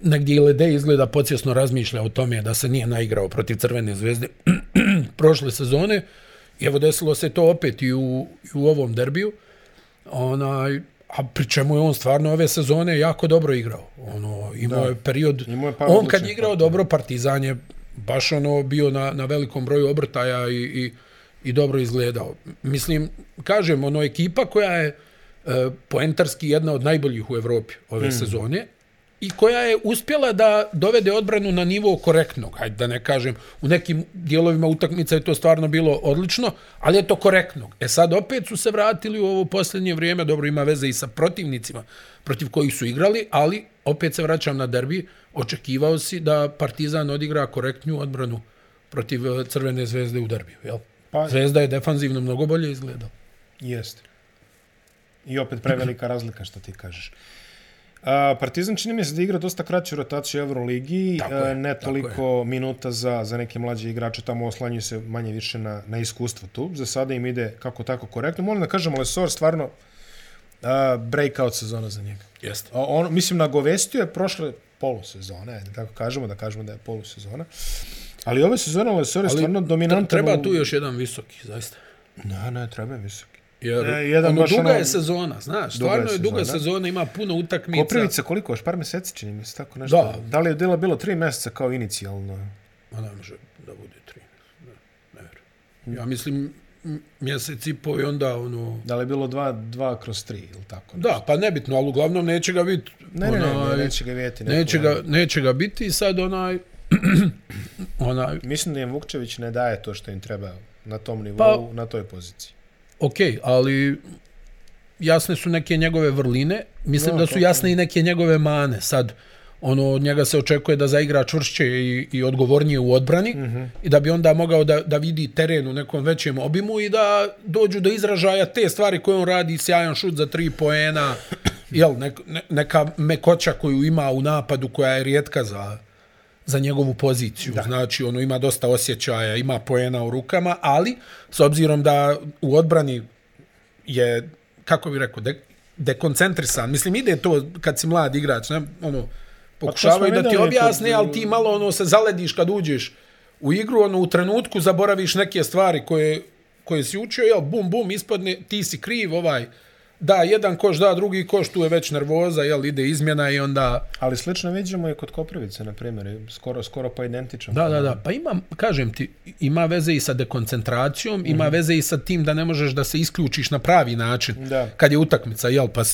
negdje i Ledej izgleda podsjesno razmišlja o tome da se nije naigrao protiv Crvene zvezde prošle sezone. I evo desilo se to opet i u, i u ovom derbiju. Onaj, a pri čemu je on stvarno ove sezone jako dobro igrao. Ono, imao Da. je period... Imao je on kad je igrao dobro, Partizan je baš ono bio na, na velikom broju obrtaja i, i, i dobro izgledao. Mislim, kažem, ono ekipa koja je e, poentarski jedna od najboljih u Evropi ove mm. sezone i koja je uspjela da dovede odbranu na nivo korektnog. Hajde da ne kažem, u nekim dijelovima utakmica je to stvarno bilo odlično, ali je to korektnog. E sad opet su se vratili u ovo posljednje vrijeme, dobro ima veze i sa protivnicima protiv kojih su igrali, ali opet se vraćam na derbi, očekivao si da Partizan odigra korektnju odbranu protiv eh, Crvene zvezde u derbiju, jel? Pa- Zvezda je defanzivno mnogo bolje izgledala. Jeste. I opet prevelika razlika što ti kažeš. A, Partizan čini mi se da igra dosta kraću rotaciju u Euroligi, je, ne toliko minuta za, za neke mlađe igrače, tamo oslanjuju se manje više na, na iskustvo tu. Za sada im ide kako tako korektno. Moram da kažem, Lesor stvarno a, breakout sezona za njega. Jeste. A On, mislim, nagovestio je prošle polusezone, ajde tako kažemo, da kažemo da je polusezona. Ali ove sezone Lesor je stvarno dominantan. Treba tu još jedan visoki, zaista. Ne, ne, treba je visoki. Jer E, jedan ono, duga ono- je sezona, znaš, Duga stvarno je duga sezona. sezona, ima puno utakmica. Koprivica koliko? Još par meseci čini mi se tako nešto. Da. da li je delo bilo tri meseca kao inicijalno? Ma ne može da bude tri. Ne, ne. Ja mislim m- mjesec i po i onda ono... Da li je bilo dva, dva kroz tri ili tako? Da, pa nebitno, ali uglavnom neće ga biti. Ne, ne, ne, onaj, ne, neće ga vidjeti. neko neće, ga, neće ga biti i sad onaj... onaj, Mislim da im Vukčević ne daje to što im treba na tom nivou, pa, na toj poziciji. Ok, ali jasne su neke njegove vrline, mislim No, da su jasne i neke njegove mane. Sad, ono, od njega se očekuje da zaigra čvršće i, i odgovornije u odbrani mm -hmm. i da bi onda mogao da, da vidi teren u nekom većem obimu i da dođu do izražaja te stvari koje on radi, sjajan šut za tri poena, jel, nek, ne, neka mekoća koju ima u napadu koja je rijetka za, za njegovu poziciju. Da. Znači, ono ima dosta osjećaja, ima poena u rukama, ali s obzirom da u odbrani je, kako bih rekao, de, dekoncentrisan. Mislim, ide to kad si mlad igrač, ne, ono, pokušavaju smo da ti objasne, kod- ali ti malo ono se zalediš kad uđeš u igru, ono u trenutku zaboraviš neke stvari koje, koje si učio, jel, bum, bum, ispadne, ti si kriv, ovaj, da jedan koš, da drugi koš, tu je već nervoza, jel, ide izmjena i onda... Ali slično vidimo i kod Koprivice, na primjer, skoro, skoro pa identično. Da, da, da, pa ima, kažem ti, ima veze i sa dekoncentracijom, mm -hmm. ima veze i sa tim da ne možeš da se isključiš na pravi način, Da. kad je utakmica, jel, pa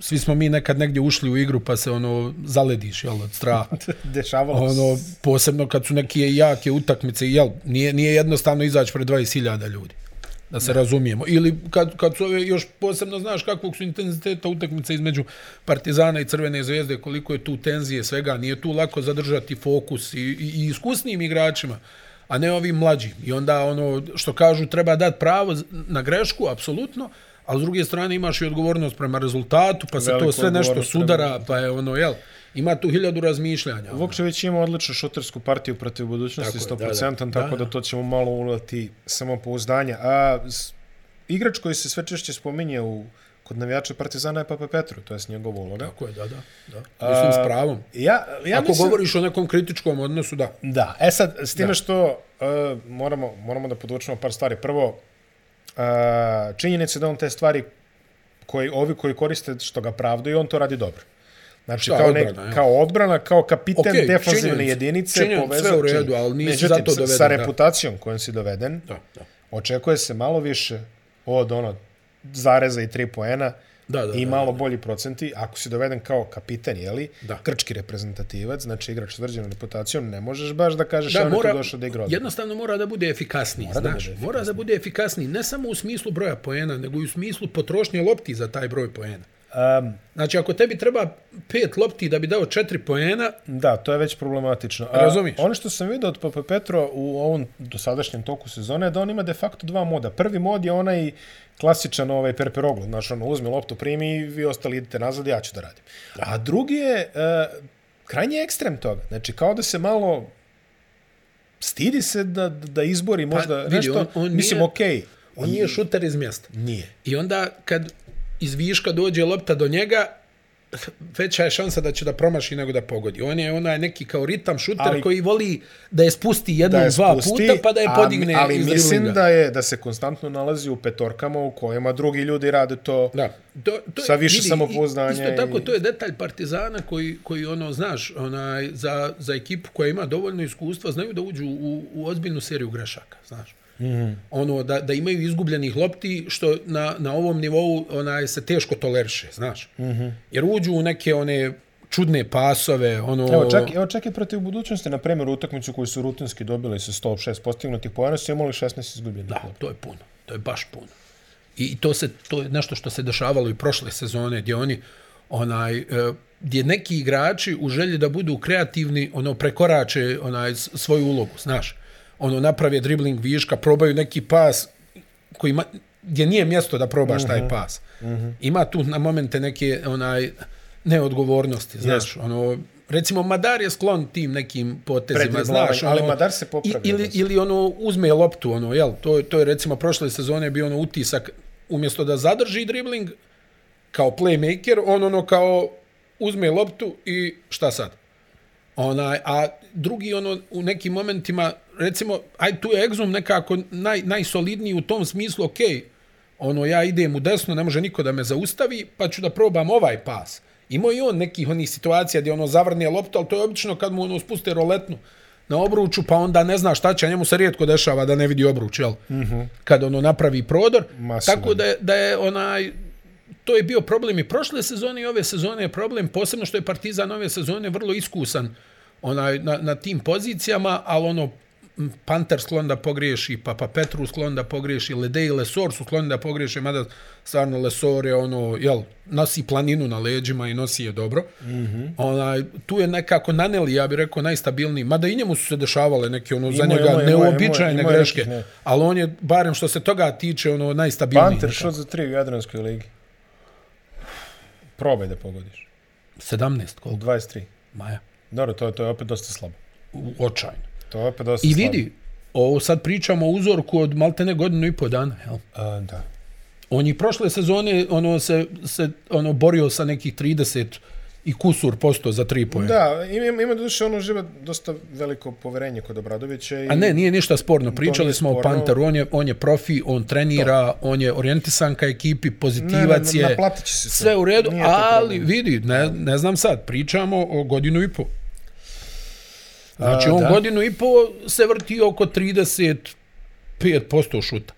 svi smo mi nekad negdje ušli u igru, pa se ono zalediš, jel, od straha. Dešavalo ono, posebno kad su neke jake utakmice, jel, nije, nije jednostavno izaći pred 20.000 ljudi. Da se razumijemo. Ili kad, kad su ove još posebno znaš kakvog su intenziteta utakmice između Partizana i Crvene zvezde, koliko je tu tenzije svega, nije tu lako zadržati fokus i, i, i iskusnim igračima, a ne ovim mlađim. I onda ono što kažu treba dati pravo na grešku, apsolutno, ali s druge strane imaš i odgovornost prema rezultatu, pa se Veliku to sve nešto sudara, pa je ono, jel, ima tu hiljadu razmišljanja. Vukčević ima odličnu šutersku partiju protiv budućnosti, Tako je, 100%, da, da. tako Da, da, to ćemo malo ulati samopouzdanja. A igrač koji se sve češće spominje u kod navijača Partizana je Papa Petru, to je njegova uloga. Tako je, da, da. da. Mislim, s pravom. Ja, ja Ako mislim, govoriš o nekom kritičkom odnosu, da. Da, e sad, s time Da. što uh, moramo, moramo da podvučemo par stvari. Prvo, uh, činjenica je da on te stvari koji, ovi koji koriste što ga pravdaju, on to radi dobro. Znači, kao, odbrana, ne, ja. kao odbrana, kao kapiten Okej, okay, defanzivne činjenica. jedinice. Činjenica, sve u redu, ali nisi Međutim, zato doveden, Sa da. reputacijom kojom si doveden, Da, da. očekuje se malo više od ono zareza i tri poena Da, da, i da, malo bolji procenti. Ako si doveden kao kapiten, jeli, Da. krčki reprezentativac, znači igrač s tvrđenom reputacijom, ne možeš baš da kažeš Da, da, on je mora, tu došao da igra jednostavno mora da bude efikasniji, Mora da znaš. bude mora da bude efikasniji, ne samo u smislu broja poena, nego i u smislu potrošnje lopti za taj broj poena. Um, Znači, ako tebi treba pet lopti da bi dao četiri poena, Da, to je već problematično. A, Razumiješ? Ono što sam vidio od Papa Petro u ovom dosadašnjem toku sezone je da on ima de facto dva moda. Prvi mod je onaj klasičan ovaj perperoglu, znaš, ono, uzmi loptu, primi i vi ostali idete nazad, ja ću da radim. A drugi je uh, krajnji ekstrem toga. Znači, kao da se malo stidi se da, da izbori možda vidi, nešto, on- on mislim, nije- okej. Okay. on nije šuter iz mjesta. Nije. I onda kad iz viška dođe lopta do njega, veća je šansa da će da promaši nego da pogodi. On je onaj neki kao ritam šuter Ali- ali, koji voli da je spusti jednom, da je dva spusti, puta pa da je podigne a, ali iz mislim driblinga. da je da se konstantno nalazi u petorkama u kojima drugi ljudi rade to Da. To, to Sa više vidi, samopouzdanja Isto tako, i- to je detalj Partizana koji, koji ono, znaš, onaj, za, za ekipu koja ima dovoljno iskustva, znaju da uđu u, u ozbiljnu seriju grešaka, znaš. Mm ono da, da imaju izgubljenih lopti što na, na ovom nivou onaj se teško toleriše, znaš. Mm. -hmm. Jer uđu u neke one čudne pasove, ono Evo čak, evo čak i protiv budućnosti, na primjer, utakmicu koju su rutinski dobili sa 106 postignutih poena, su imali 16 izgubljenih. Da, to je puno. To je baš puno. I to se to je nešto što se dešavalo i prošle sezone gdje oni onaj e, gdje neki igrači u želji da budu kreativni, ono prekorače onaj svoju ulogu, znaš. Ono naprave dribling viška, probaju neki pas koji ma, gdje nije mjesto da probaš taj pas. Ima tu na momente neke onaj neodgovornosti, znaš, ono recimo Madar je sklon tim nekim potezima, znaš, ali ono, Madar se popravio i- Ili, ili ono uzme loptu, ono, jel, to, to je recimo prošle sezone bio ono utisak, umjesto da zadrži dribling kao playmaker, on ono kao uzme loptu i šta sad? Onaj, a drugi ono u nekim momentima, recimo, aj tu je Exum nekako naj, najsolidniji u tom smislu, ok, ono ja idem u desno, ne može niko da me zaustavi, pa ću da probam ovaj pas. Imao i on nekih onih situacija gdje ono zavrne loptu, ali to je obično kad mu ono spuste roletnu na obruču, pa onda ne zna šta će, a njemu se rijetko dešava da ne vidi obruč, jel? Mm -hmm. Kad ono napravi prodor. Masivan. Tako da je, da je onaj, to je bio problem i prošle sezone i ove sezone je problem, posebno što je Partizan ove sezone vrlo iskusan onaj, na, na tim pozicijama, ali ono, Panter sklon da pogriješi, Papa Petru sklon da pogriješi, Lede i Lesor su skloni da pogriješe, mada stvarno Lesor je ono, jel, nosi planinu na leđima i nosi je dobro. Mm -hmm. onaj, tu je nekako Naneli, ja bih rekao, najstabilniji, mada i njemu su se dešavale neke ono, za Imao je, njega je, neobičajne imao je greške, ne. ali on je, barem što se toga tiče, ono, najstabilniji. Panter nekako. šut za tri u Jadranskoj ligi. Probaj da pogodiš. 17, koliko? 23. Maja. Dobro, to, to je opet dosta slabo. U- Očajno. To je opet dosta I slabo. vidi, ovo sad pričamo o uzorku od maltene godinu i po dana, jel? A, da. On je prošle sezone ono se, se ono borio sa nekih 30 i kusur posto za tri pojena. Da, ima, ima duše ono živa dosta veliko poverenje kod Obradovića. I... A ne, nije ništa sporno. Pričali smo sporno. o Panteru, on je, on je profi, on trenira, to. on je orijentisan ka ekipi, pozitivac Ne, ne, je. naplatit će se to. Sve u redu, Nije to ali problem. vidi, ne, ne znam sad, pričamo o godinu i po. Znači, on da. godinu i po se vrti oko 35% šuta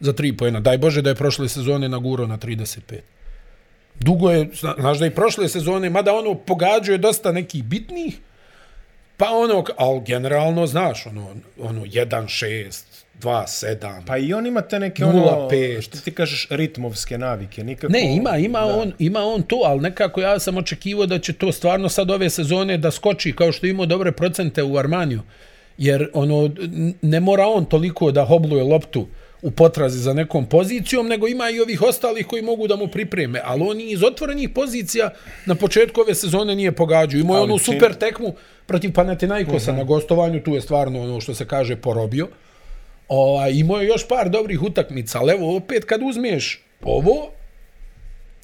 za tri pojena. Daj Bože da je prošle sezone nagurao na 35. Dugo je, zna- znaš da i prošle sezone, mada ono pogađuje dosta nekih bitnih, pa ono, ali generalno, znaš, ono, ono 1-6, 2-7. Pa i on ima te neke 0,5. ono, što ti kažeš, ritmovske navike. Nikako, Ne, ima, ima, da. on, ima on to, ali nekako ja sam očekivao da će to stvarno sad ove sezone da skoči kao što ima dobre procente u Armaniju. Jer ono, ne mora on toliko da hobluje loptu u potrazi za nekom pozicijom, nego ima i ovih ostalih koji mogu da mu pripreme. Ali on iz otvorenih pozicija na početku ove sezone nije pogađao. Imao je onu čim- super tekmu protiv Panathinaikosa uh -huh. na gostovanju, tu je stvarno ono što se kaže porobio. Ovaj, imao je još par dobrih utakmica, ali evo opet kad uzmeš ovo,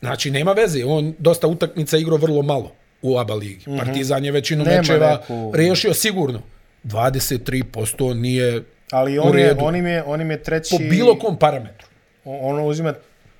znači nema veze, on dosta utakmica igrao vrlo malo u ABA ligi. Mm -hmm. Partizan je većinu. Nema mečeva neku- riješio sigurno. 23% nije Ali on je, on im je, on im je treći... po bilo kom parametru. On ono uzima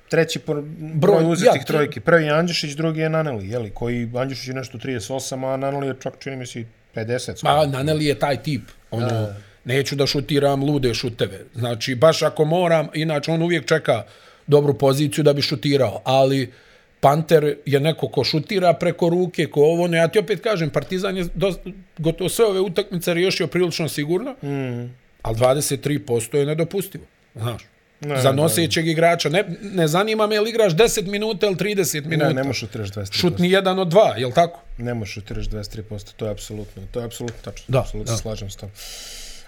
treći por, broj, Broj- uzetih ja, trojki. Prvi je Andjušić, drugi je Naneli, jeli, koji Andjušić je nešto 38, a Naneli je čak čini mi se i 50. skoro. Ma, Naneli je taj tip. Ono, da. Neću da šutiram lude šuteve. Znači, baš ako moram, inače on uvijek čeka dobru poziciju da bi šutirao, ali Panter je neko ko šutira preko ruke, ko ovo, no ja ti opet kažem, Partizan je do, gotovo sve ove utakmice riješio prilično sigurno, mm. ali 23% je nedopustivo, znaš. Ne, za ne, nosećeg igrača. Ne, ne zanima me li igraš 10 minuta ili 30 minuta. Ne, ne možeš šutiraš 23%. Šut ni jedan od dva, je li tako? Ne možeš šutiraš 23%, to je apsolutno, to je apsolutno tačno. Da, apsolutno da. slažem s tom.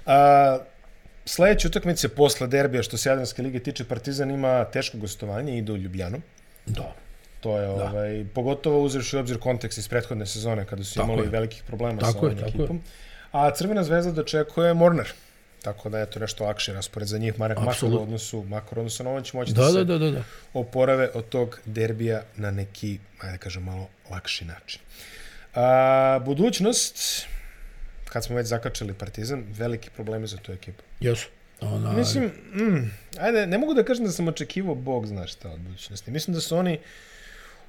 A, sledeće utakmice posle derbija što se Jadranske lige tiče Partizan ima teško gostovanje, ide u Ljubljanu. Da. To je ovaj pogotovo uzevši u obzir kontekst iz prethodne sezone kada su Tako imali je. velikih problema Tako sa ovom je, tako ekipom. A Crvena zvezda dočekuje Mornar. Tako da je to nešto lakše raspored za njih. Marek Makar u odnosu, Makar odnosu na ovo će moći Da, da, da, se da, da, da. oporave od tog derbija na neki, ajde da kažem, malo lakši način. A, budućnost, kad smo već zakačali Partizan, veliki problemi za tu ekipu. Jesu. Ona, Mislim, mm, ajde, ne mogu da kažem da sam očekivao Bog zna šta od budućnosti. Mislim da su oni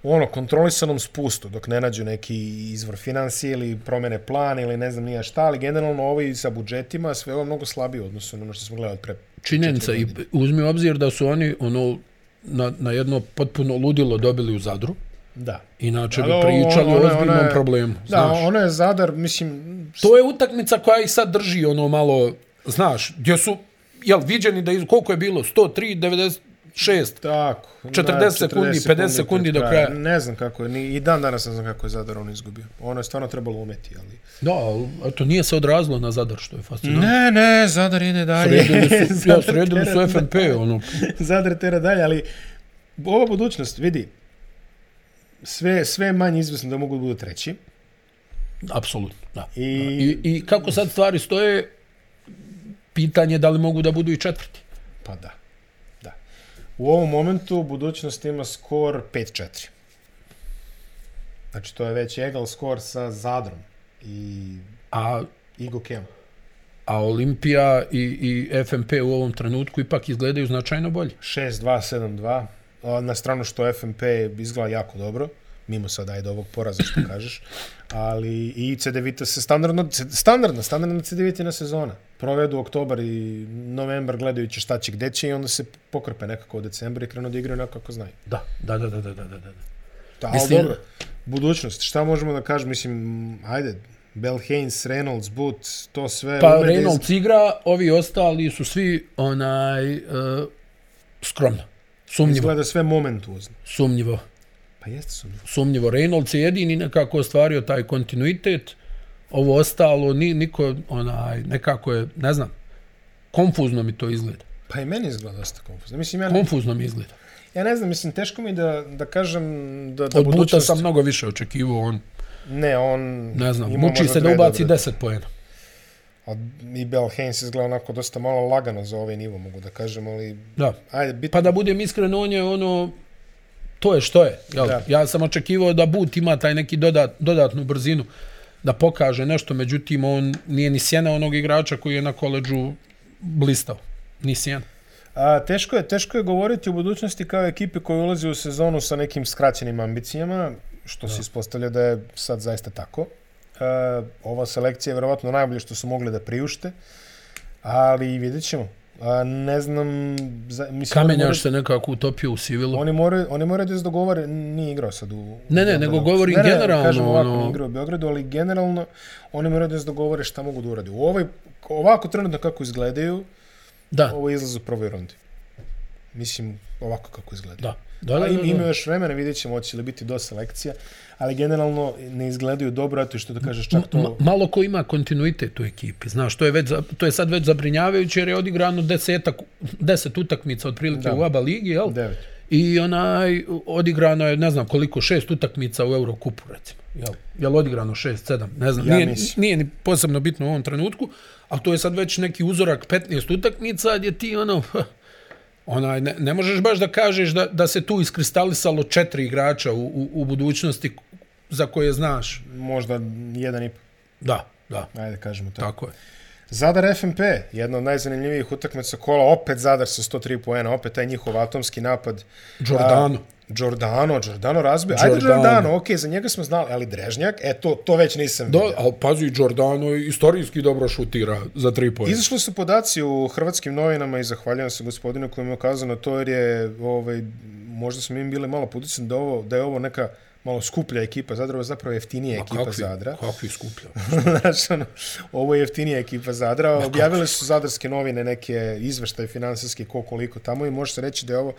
u ono, kontrolisanom spustu, dok ne nađu neki izvor financije ili promene plana ili ne znam nija šta, ali generalno ovo i sa budžetima sve ovo mnogo slabije u odnosu na ono što smo gledali pre činjenica i uzmi obzir da su oni ono na, na jedno potpuno ludilo dobili u Zadru. Da. Inače bi pričali o ono ozbiljnom ono je- problemu. Da, znaš. ono je Zadar, mislim, To je utakmica koja i sad drži ono malo, znaš, gdje su, jel, viđeni da iz, koliko je bilo, 103, 96, tako. 40 sekundi, 50 sekundi do kraja. Ne znam kako je, ni, i dan danas ne znam kako je Zadar on izgubio. Ono je stvarno trebalo umeti, ali... Da, ali, eto, nije se odrazilo na Zadar, što je fascinantno. Ne, ne, Zadar ide dalje. Sredili su, ja, sredili su FNP, ono, Zadar tera dalje, ali ova budućnost, vidi, sve, sve je manje izvesno da mogu da budu treći. apsolutno, da. I, I, I kako sad stvari stoje, pitanje da li mogu da budu i četvrti. Pa da, da. U ovom momentu budućnost ima skor 5-4. Znači, to je već egal skor sa Zadrom i A Igo Kem. a Olimpija i, i FNP u ovom trenutku ipak izgledaju značajno bolje. 6-2-7-2. A Na stranu što FNP izgleda jako dobro, mimo sad ajde ovog poraza što kažeš, ali i CDVita se standardno, standardno, standardna CDVitina sezona. Provedu oktobar i novembar gledajući šta će gde će i onda se pokrpe nekako u decembru i krenu da igraju onako kako znaju. Da, da, da, da, da, da, da. da. Da, Mislim- dobro. Budućnost, šta možemo da kažemo? Mislim, ajde, Bell Haynes, Reynolds, Boot, to sve... Pa da iz- Reynolds igra, ovi ostali su svi onaj uh, skromno. Sumnjivo, Izgleda sve momentuozno. sumnjivo, Pa jeste su. sumnjivo. Reynolds je jedini nekako ostvario taj kontinuitet. Ovo ostalo, ni, niko, onaj, nekako je, ne znam, konfuzno mi to izgleda. Pa i meni izgleda dosta konfuzno. Mislim, ja, Konfuzno mi izgleda. ja ne znam, mislim, teško mi da, da kažem da, da Od Buta budućnost... sam mnogo više očekivao, on, Ne, on... ne znam, muči se da ubaci dobre- 10 pojena. A i Bell Haynes izgleda onako dosta malo lagano za ovaj nivo, mogu da kažem, ali... Da. Ajde, bit... Pa da budem iskren, on je ono to je što je. Jel? Da. Ja sam očekivao da But ima taj neki dodat, dodatnu brzinu da pokaže nešto, međutim on nije ni sjena onog igrača koji je na koleđu blistao. Ni sjena. A, teško, je, teško je govoriti o budućnosti kao ekipe koja ulazi u sezonu sa nekim skraćenim ambicijama, što da. se ispostavlja da je sad zaista tako. A, ova selekcija je verovatno najbolje što su mogli da priušte, ali vidjet ćemo. A, ne znam... Za, mislim, Kamenjaš oni se nekako utopio u sivilu. Oni moraju, oni moraju da se dogovore, nije igrao sad u... Ne, ne, u nego govorim ne, ne, generalno, kažem ovako, ono- nije igrao u Beogradu, ali generalno oni moraju da se dogovore šta mogu da urade. U ovoj, ovako trenutno kako izgledaju, Da, ovo izlaz u prvoj rundi. Mislim, ovako kako izgleda. da. Da, Da, da, da, ima još vremena, vidjet ćemo, hoće li biti do selekcija, ali generalno ne izgledaju dobro, a to što da kažeš čak to... Ma, malo ko ima kontinuitet u ekipi. Znaš, to je, već, to je sad već zabrinjavajuće jer je odigrano desetak, deset utakmica otprilike Da. u ABA ligi, jel? Devet. I onaj, odigrano je, ne znam koliko, šest utakmica u Eurokupu, recimo. Jel, jel odigrano šest, sedam, ne znam. Ja nije, mislim. nije ni posebno bitno u ovom trenutku, ali to je sad već neki uzorak 15 utakmica gdje ti ono, onaj, ne, ne možeš baš da kažeš da, da se tu iskristalisalo četiri igrača u, u, u budućnosti za koje znaš. Možda jedan i... Da, da, Ajde, kažemo to. tako je. Zadar FNP, jedna od najzanimljivijih utakmica kola, opet Zadar sa 103 poena, opet taj njihov atomski napad. Giordano. A, Giordano, Giordano razbio. Ajde Giordano. Giordano, okej, za njega smo znali, ali Drežnjak, e, to, to već nisam Da, vidio. ali pazi, Giordano istorijski dobro šutira za tri pojene. Izašli su podaci u hrvatskim novinama i zahvaljujem se gospodinu koji mi je ukazao na to jer je, ovaj, možda smo im bili malo puticani da, ovo, da je ovo neka malo skuplja ekipa Zadra, ovo je zapravo jeftinija ekipa kakvi, Zadra. Kakvi skuplja. Znaš, ono, ovo je jeftinija ekipa Zadra. Objavile su zadarske novine neke izveštaje finansijske ko koliko tamo i može se reći da je ovo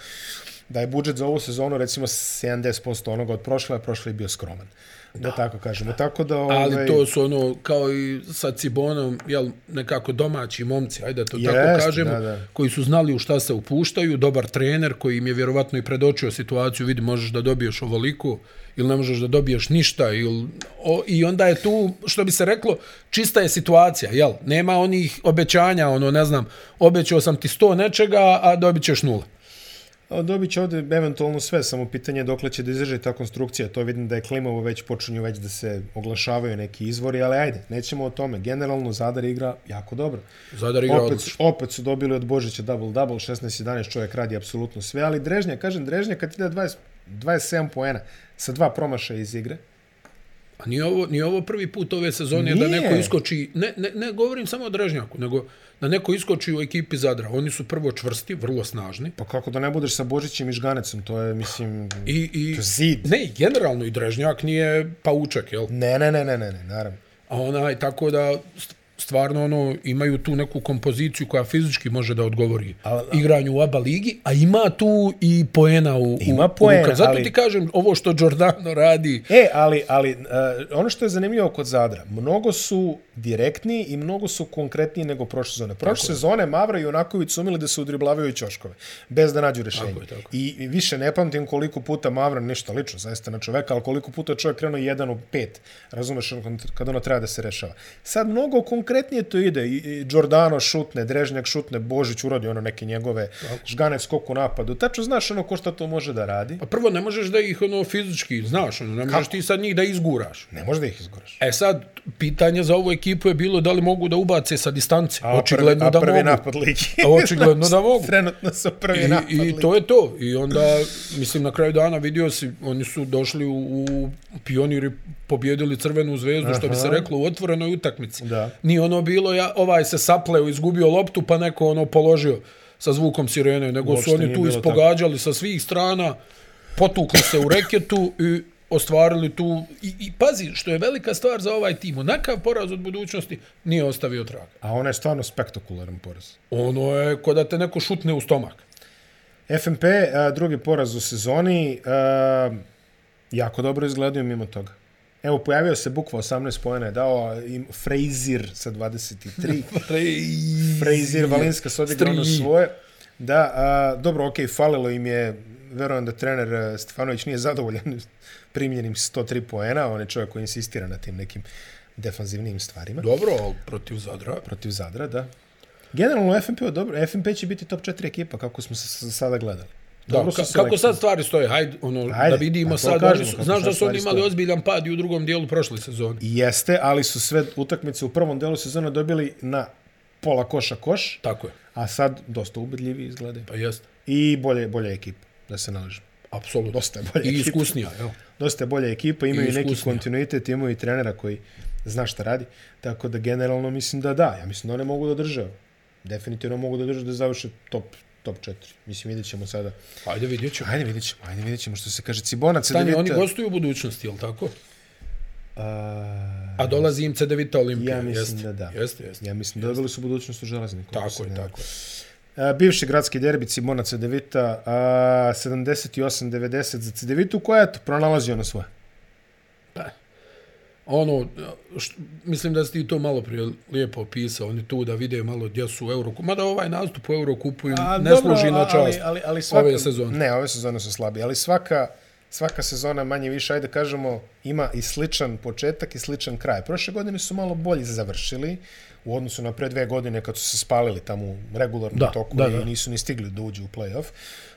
da je budžet za ovu sezonu recimo 70% onoga od prošle, a prošle je bio skroman. Da, tako kažemo. Tako da, ovaj, Ali to su ono, kao i sa Cibonom, jel, nekako domaći momci, ajde da to Jeste, tako kažemo, da, da. koji su znali u šta se upuštaju, dobar trener koji im je vjerovatno i predočio situaciju, vidi, možeš da dobiješ ovoliko, ili ne možeš da dobiješ ništa, ili, o, i onda je tu, što bi se reklo, čista je situacija, jel? Nema onih obećanja, ono, ne znam, obećao sam ti sto nečega, a dobit ćeš nula. Dobit će ovde eventualno sve, samo pitanje je dokle će da izdrži ta konstrukcija. To vidim da je klimavo već počinju već da se oglašavaju neki izvori, ali ajde, nećemo o tome. Generalno Zadar igra jako dobro. Zadar igra opet, odlično. opet su dobili od Božića double-double, 16-11 čovjek radi apsolutno sve, ali Drežnja, kažem Drežnja kad ti da 20, 27 poena sa dva promašaja iz igre, A nije ovo, nije ovo prvi put ove sezone da Nije. neko iskoči, ne, ne, ne govorim samo o Drežnjaku, nego da neko iskoči u ekipi Zadra. Oni su prvo čvrsti, vrlo snažni. pa kako da ne budeš sa Božićem i Žganecom, to je, mislim, I, i, to je zid. ne, generalno i Drežnjak nije paučak, jel? Ne, ne, ne, ne, ne, ne, naravno. A onaj, tako da stvarno ono, imaju tu neku kompoziciju koja fizički može da odgovori Al- igranju u ABA ligi, a ima tu i poena u, Ima poena, u. Zato ali- ti kažem, ovo što Giordano radi, E, ali, ali uh, ono što je zanimljivo kod Zadra, mnogo su direktniji i mnogo su konkretniji nego prošle sezone. Prošle sezone Mavra i Onaković su umeli da se udriblavaju ćoškove, bez da nađu rešenje. Tako je, tako I, I više ne pamtim koliko puta Mavra, ništa lično, zaista na čoveka, ali koliko puta je čovjek krenuo jedan u pet, razumeš, kad ono treba da se rešava. Sad mnogo konkretnije to ide, I, i Giordano šutne, Drežnjak šutne, Božić uradi ono neke njegove, Žganec skok u napadu. Tačno znaš ono ko šta to može da radi. pa prvo ne možeš da ih ono fizički, znaš, ono, ne možeš ti sad njih da izguraš. Ne može da ih izgoraš. E sad, pitanje za ovu ekipu je bilo da li mogu da ubace sa distance. A Očigledno prvi, da a prvi mogu. napad ligi. A očigledno da mogu. Trenutno su prvi I, napad I ligi. to je to. I onda, mislim, na kraju dana vidio si, oni su došli u, u pioniri, pobjedili Crvenu zvezdu, što bi se Aha. reklo, u otvorenoj utakmici. Da. Nije ono bilo, ja, ovaj se sapleo, izgubio loptu, pa neko ono položio sa zvukom sirene, nego Uopšte su oni nije tu ispogađali sa svih strana, potukli se u reketu i ostvarili tu... I, I pazi, što je velika stvar za ovaj tim, onakav poraz od budućnosti nije ostavio traga. A ono je stvarno spektakularan poraz. Ono je kod da te neko šutne u stomak. FNP, a, drugi poraz u sezoni, a, jako dobro izgledaju mimo toga. Evo, pojavio se Bukva 18 pojena, je dao im Frazier sa 23. Frazier, Valinska se ono svoje. Da, a, dobro, okej, falilo im je, verujem da trener a, Stefanović nije zadovoljan primljenim 103 poena, on je čovjek koji insistira na tim nekim defanzivnim stvarima. Dobro, protiv Zadra. Protiv Zadra, da. Generalno FNP je dobro. FNP će biti top 4 ekipa kako smo se sada gledali. Da, Dobro ka, kako sad stvari stoje? Hajde, ono, Hajde, da vidimo to sad. kažemo, oni kako znaš da su oni imali stoje. ozbiljan pad i u drugom dijelu prošle sezone. Jeste, ali su sve utakmice u prvom delu sezone dobili na pola koša koš, Tako je. a sad dosta ubedljivi izgledaju. Pa jeste. I bolje, bolja ekipa, da se nalažem. Apsolutno. Dosta je bolja I ekipa. iskusnija, jel? Dosta je bolja ekipa, imaju I i neki kontinuitet, imaju i trenera koji zna šta radi. Tako da generalno mislim da da, ja mislim da one mogu da drže. Definitivno mogu da drže da završe top top 4. Mislim, vidjet ćemo sada. Ajde, vidjet ćemo. Ajde, vidjet ćemo, ajde, vidjet ćemo što se kaže Cibona, Stani, CDVita. oni gostuju u budućnosti, jel tako? A, A dolazi im CDVita Olimpija. ja mislim jeste. da da. Jeste, jeste. Ja mislim da dobili su budućnost u železniku. ako Tako je, tako je. A, bivši gradski derbi Cibona Cedevita, a, 78-90 za Cedevitu, koja je to pronalazio na svoje. Ono, št, mislim da si ti to malo prije lijepo opisao, oni tu da vide malo gdje su u Eurokupu. Mada ovaj nastup u Eurokupu im A, ne dobro, služi na ali- čast ali, ali svaka, ove sezone. Ne, ove sezone su slabi, ali svaka, svaka sezona manje više, ajde kažemo, ima i sličan početak i sličan kraj. Prošle godine su malo bolje završili u odnosu na pre dve godine kad su se spalili tamo u regularnom Da, toku da, i da. nisu ni stigli da uđu u play-off.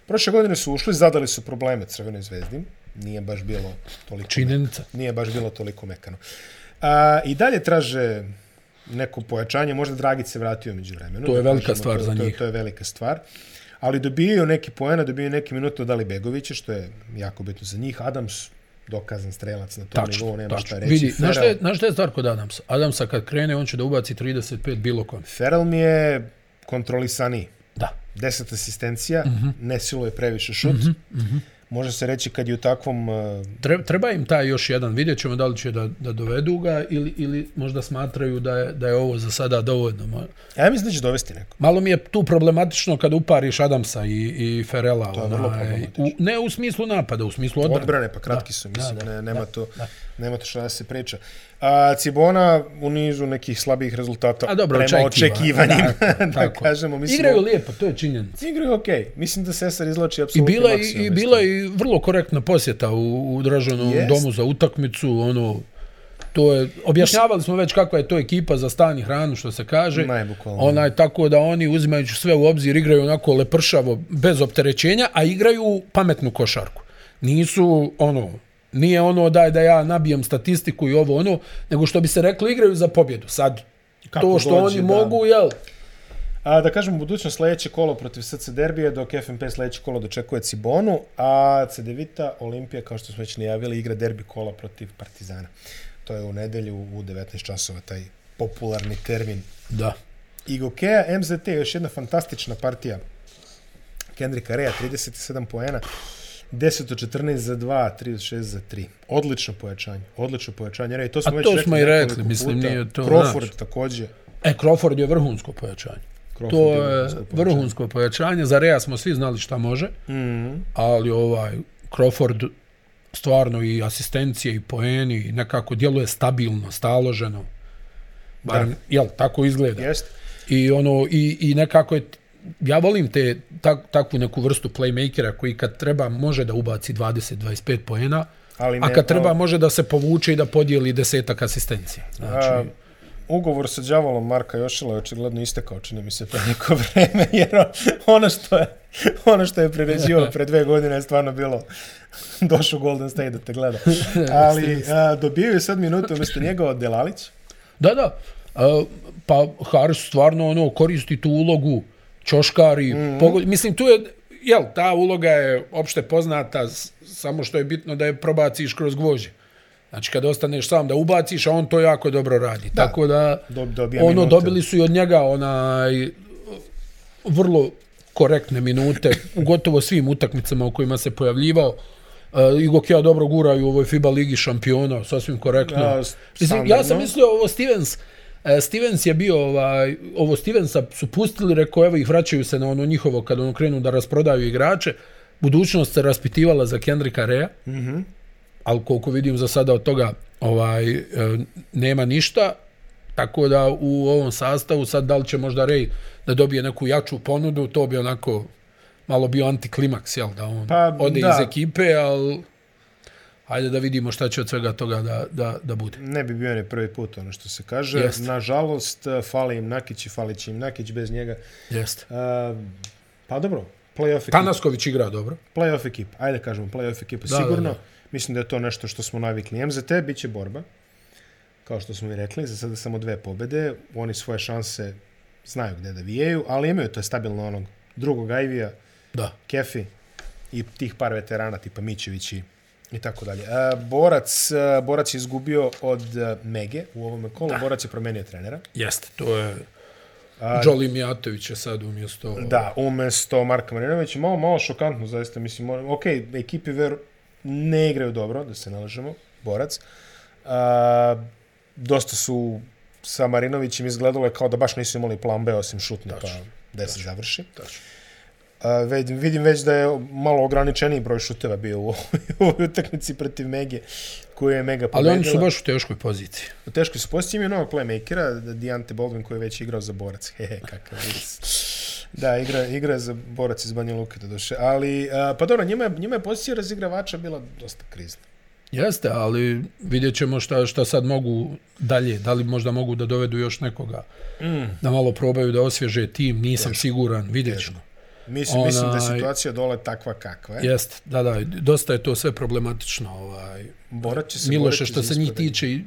Prošle godine su ušli, zadali su probleme Crvenoj zvezdi. Nije baš bilo toliko Činjenica. nije baš bilo toliko mekano. A, I dalje traže neko pojačanje, možda Dragić se vratio među vremenu. To je velika kažemo, stvar to, za to, njih. To je velika stvar. Ali dobijaju neki poena, dobijaju neki minute od Ali Begovića, što je jako bitno za njih. Adams, dokazan strelac na tom nivou, Tačno, nema šta tačno. reći. Vidi, znaš šta, je, znaš šta je stvar kod Adamsa? Adamsa kad krene, on će da ubaci 35 bilo kom. Ferrell mi je kontrolisaniji. Da. 10 asistencija, mm Mhm. -hmm. ne siluje previše šut. Mm -hmm. Može se reći kad je u takvom uh, Treba, treba im taj još jedan, vidjet ćemo da li će da, da dovedu ga ili, ili možda smatraju da je, da je ovo za sada dovoljno. Ja mislim da će dovesti neko. Malo mi je tu problematično kad upariš Adamsa i, i Ferela. To je vrlo problematično. u, ne u smislu napada, u smislu odbrane. Odbrane, pa kratki Da, su, mislim da, da, ne, nema, to, nema to šta da se priča. A, Cibona u nizu nekih slabijih rezultata A dobro, prema očekiva- očekivanjima, da, da, tako. kažemo. Mislim, Igraju lijepo, to je činjenica. Igraju okej. Mislim da Sesar izlači I apsolutno bila, i, maksimum i bila i vrlo korektna posjeta u, u Dražanovom Jest. domu za utakmicu, ono, to je, objašnjavali smo već kakva je to ekipa za stan i hranu, što se kaže. Najbukvalno. Onaj, tako da oni uzimajući sve u obzir igraju onako lepršavo, bez opterećenja, a igraju pametnu košarku. Nisu, ono, nije ono daj da ja nabijem statistiku i ovo ono, nego što bi se reklo igraju za pobjedu. Sad, Kako to što dođe, oni da. mogu, jel? A, da kažem, budućnost sledeće kolo protiv SC Derbije, dok FNP sledeće kolo dočekuje Cibonu, a Cedevita Olimpija, kao što smo već najavili, igra derbi kola protiv Partizana. To je u nedelju u 19 časova, taj popularni termin Da. Igokea MZT, još jedna fantastična partija. Kendrika Rea, 37 poena, 10 od 14 za 2, 36 za 3. Odlično pojačanje, odlično pojačanje. Rej, to smo A već to rekli smo i rekli, mislim, puta. nije to, Crawford znaš. takođe. E, Crawford je vrhunsko pojačanje. Crawford to je vrhunsko pojačanje. vrhunsko pojačanje. Za Rea smo svi znali šta može, Mhm. ali ovaj Crawford stvarno i asistencije i poeni i nekako djeluje stabilno, staloženo. Bar, Da. jel, tako izgleda. Jest. I ono i, i nekako je ja volim te tak, takvu neku vrstu playmakera koji kad treba može da ubaci 20 25 poena, Ali a ne, kad treba može da se povuče i da podijeli desetak asistencija. Znači, A, ugovor sa đavolom Marka Jošila je očigledno istekao, čini mi se pre neko vreme, jer ono što je, ono što je priređivao pre dve godine je stvarno bilo došao Golden State da te gleda. Ali a, dobio je sad minutu umjesto njega od Delalić. Da, da. Uh, pa Harris stvarno ono koristi tu ulogu čoškari. Mm. -hmm. pogod... Mislim, tu je, jel, ta uloga je opšte poznata, samo što je bitno da je probaciš kroz gvožđe. Znači, kad ostaneš sam da ubaciš, a on to jako dobro radi. Da. Tako da, Dob- ono, minute. dobili su i od njega onaj vrlo korektne minute u gotovo svim utakmicama u kojima se pojavljivao. Uh, Igo Kea dobro guraju u ovoj FIBA ligi šampiona, sasvim korektno. Ja, Mislim, ja sam mislio ovo Stevens, e, Stevens je bio, ovaj, ovo Stevensa su pustili, rekao, evo ih vraćaju se na ono njihovo, kad ono krenu da rasprodaju igrače. Budućnost se raspitivala za Kendricka Rea, mm. -hmm. ali koliko vidim za sada od toga ovaj e, nema ništa, tako da u ovom sastavu sad da li će možda Rej da dobije neku jaču ponudu, to bi onako malo bio antiklimaks, jel, da on Pa, ode da. iz ekipe, ali hajde da vidimo šta će od svega toga da, da, da bude. Ne bi bio ni prvi put, ono što se kaže. Jeste. Nažalost, fali im Nakić i falit će im Nakić bez njega. Jeste. A, pa dobro, Playoff ekipa. Tanasković igra dobro. Playoff ekipa. Ajde kažemo, playoff ekipa. Da, Sigurno. da, da. Mislim da je to nešto što smo navikli. MZT bit će borba. Kao što smo i rekli, za sada samo dve pobede. Oni svoje šanse znaju gde da vijaju, ali imaju to je stabilno onog drugog Ajvija, Da. Kefi i tih par veterana tipa Mićević i, i tako dalje. E, borac, e, borac je izgubio od e, Mege u ovome kolu. Da. Borac je promenio trenera. Jeste, to je... Joli Mijatović je sad umjesto... Da, umesto Marka Marinovića. Malo, malo šokantno, zaista. Mislim, ok, ekipi ver ne igraju dobro, da se nalažemo, borac. A, dosta su sa Marinovićem izgledalo je kao da baš nisu imali plan B osim šutne, pa da se završi. Tačno. A, vidim već da je malo ograničeniji broj šuteva bio u ovoj utakmici protiv Mege, koju je Mega pobedila. Ali oni su baš u teškoj poziciji. U teškoj su poziciji, imaju novog playmakera, Diante Baldwin, koji je već igrao za borac. Hehe, kakav vis. Da, igra, igra za borac iz Banja Luke, do duše. Ali, a, pa dobro, njima je, njima je pozicija razigravača bila dosta krizna. Jeste, ali vidjet ćemo šta, šta sad mogu dalje. Da li možda mogu da dovedu još nekoga. Mm. Da malo probaju da osvježe tim, nisam Teško. siguran, vidjet ćemo. Mislim, Onaj, mislim da je situacija dole takva kakva je. Jeste, da, da, dosta je to sve problematično. Ovaj. Borat će se Miloše, što se njih tiče,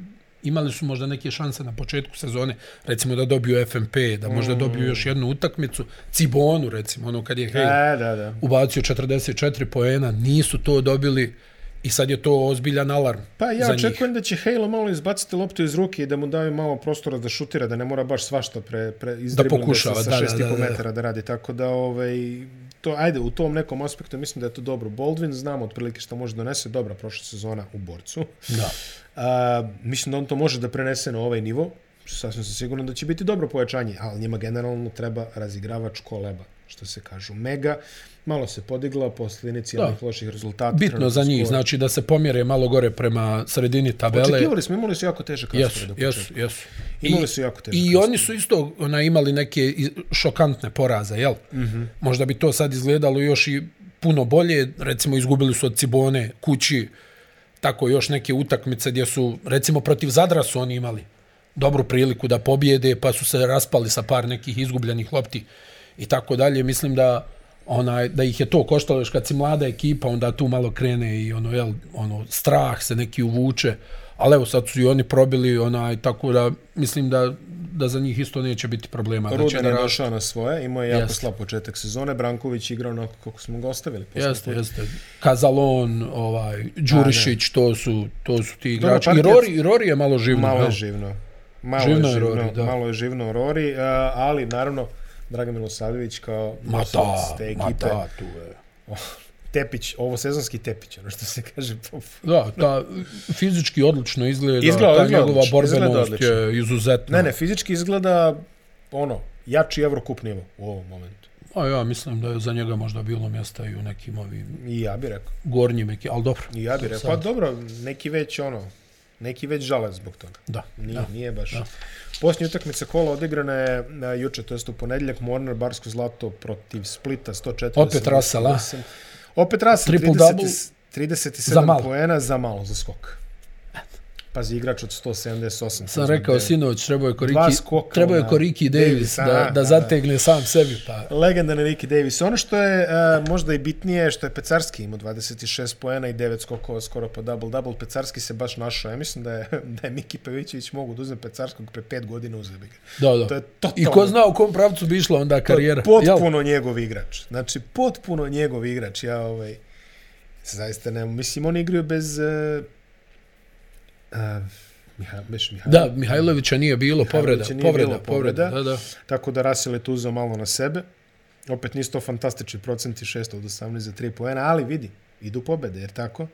imali su možda neke šanse na početku sezone, recimo da dobiju FMP, da možda mm. dobiju još jednu utakmicu, Cibonu recimo, ono kad je Hale da, da. ubacio 44 poena, nisu to dobili i sad je to ozbiljan alarm Pa ja očekujem da će Halo malo izbaciti loptu iz ruke i da mu daju malo prostora da šutira, da ne mora baš svašta pre, pre da pokušava, sa, sa da, da, da, metara da radi, tako da ovaj, to, ajde, u tom nekom aspektu mislim da je to dobro. Baldwin znamo otprilike što može donese dobra prošla sezona u borcu. Da. A, mislim da on to može da prenese na ovaj nivo, sasvim sam siguran da će biti dobro pojačanje, ali njima generalno treba razigravač koleba, što se kažu. Mega, malo se podigla posle inicijalnih da. loših rezultata. Bitno za njih, skoro. znači da se pomjere malo gore prema sredini tabele. Očekivali smo, imali su jako težak raspored. Jesu, jesu, jesu. Imali su jako težak I raspored. oni su isto ona, imali neke šokantne poraze, jel? Mm -hmm. Možda bi to sad izgledalo još i puno bolje. Recimo, izgubili su od Cibone kući, tako još neke utakmice gdje su, recimo, protiv Zadra su oni imali dobru priliku da pobjede, pa su se raspali sa par nekih izgubljenih lopti i tako dalje. Mislim da onaj da ih je to koštalo još kad si mlada ekipa, onda tu malo krene i ono jel, ono strah se neki uvuče. Ali evo sad su i oni probili onaj tako da mislim da da za njih isto neće biti problema. Rudan da će je došao na svoje, imao je jako slab početak sezone, Branković igrao onako kako smo ga ostavili. Jeste, jeste. Kazalon, ovaj, Đurišić, to su, to su ti igrači. I Rori, I Rori je malo živno. Malo je živno. Malo živno je živno, Rori, da. malo je živno Rori, ali naravno Dragan Milosavljević kao ma ta, te ekipe. Ma ta, tu je. Tepić, ovo sezonski Tepić, ono što se kaže. da, ta fizički odlično izgleda, izgleda ta izgleda njegova odlično, borbenost izgleda je izuzetna. Ne, ne, fizički izgleda ono, jači Evrokup nivo u ovom momentu. A ja mislim da je za njega možda bilo mjesta i u nekim ovim... I ja bih rekao. Gornjim, ali dobro. I ja bih rekao. Pa dobro, neki već ono, neki već žale zbog toga. Da. Nije, da. nije baš. Da. Posljednja utakmica kola odigrana je na juče, to jest u ponedjeljak, Mornar Barsko zlato protiv Splita 104. Opet Rasala. Opet Rasala 30, 37 poena za malo za skok. Pazi, igrač od 178. Sam rekao, sinoć, trebao je Koriki, trebao je Koriki Davis, Davis da, da zategne sam sebi. Pa. Legendarni Ricky Davis. Ono što je uh, možda i bitnije, što je Pecarski imao 26 poena i 9 skokova skoro po double-double. Pecarski se baš našao. Ja mislim da je, da je Miki Pavićević mogu da uzme Pecarskog pre 5 godina uzeti ga. Da, da. To je totalno, I ko zna u kom pravcu bi išla onda karijera. Potpuno Jel? njegov igrač. Znači, potpuno njegov igrač. Ja ovaj, zaista ne, mislim, oni igraju bez... Uh, Miha, Mihajlović. Da, Mihajlovića nije bilo povreda, nije povreda, bilo povreda, povreda. Da, da. Tako da Rasil je tu uzeo malo na sebe. Opet nisu to fantastični procenti, 6 od 18 za 3 poena, ali vidi, idu pobede, jer tako?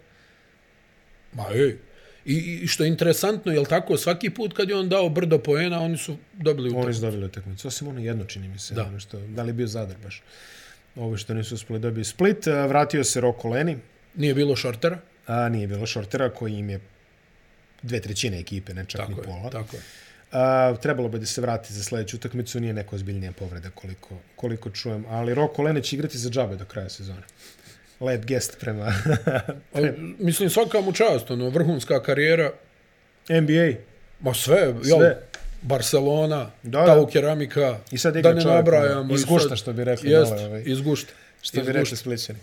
Ma ej, I, I što je interesantno, je li tako, svaki put kad je on dao brdo poena, oni su dobili utakmicu. Oni su dobili utakmicu. Osim ono jedno čini mi se. Da. Ono što, da li je bio Zadar baš? Ovo što nisu uspeli dobiti split. Vratio se Roko Leni. Nije bilo šortera? A, nije bilo šortera koji im je dve trećine ekipe, ne čak tako ni pola. Je, tako je. Uh, trebalo bi da se vrati za sljedeću utakmicu, nije neko ozbiljnija povreda koliko, koliko čujem, ali Roko Lene će igrati za džabe do kraja sezone. Led guest prema... prema. Mislim, svaka mu čast, ono, vrhunska karijera. NBA. Ma sve, sve. Jel, Barcelona, da, Tau Keramika, I sad da ne nabrajamo. Izgušta, što bi rekli. Jest, ovaj. izgušta. Što bi Izgušt- rekli Splićani.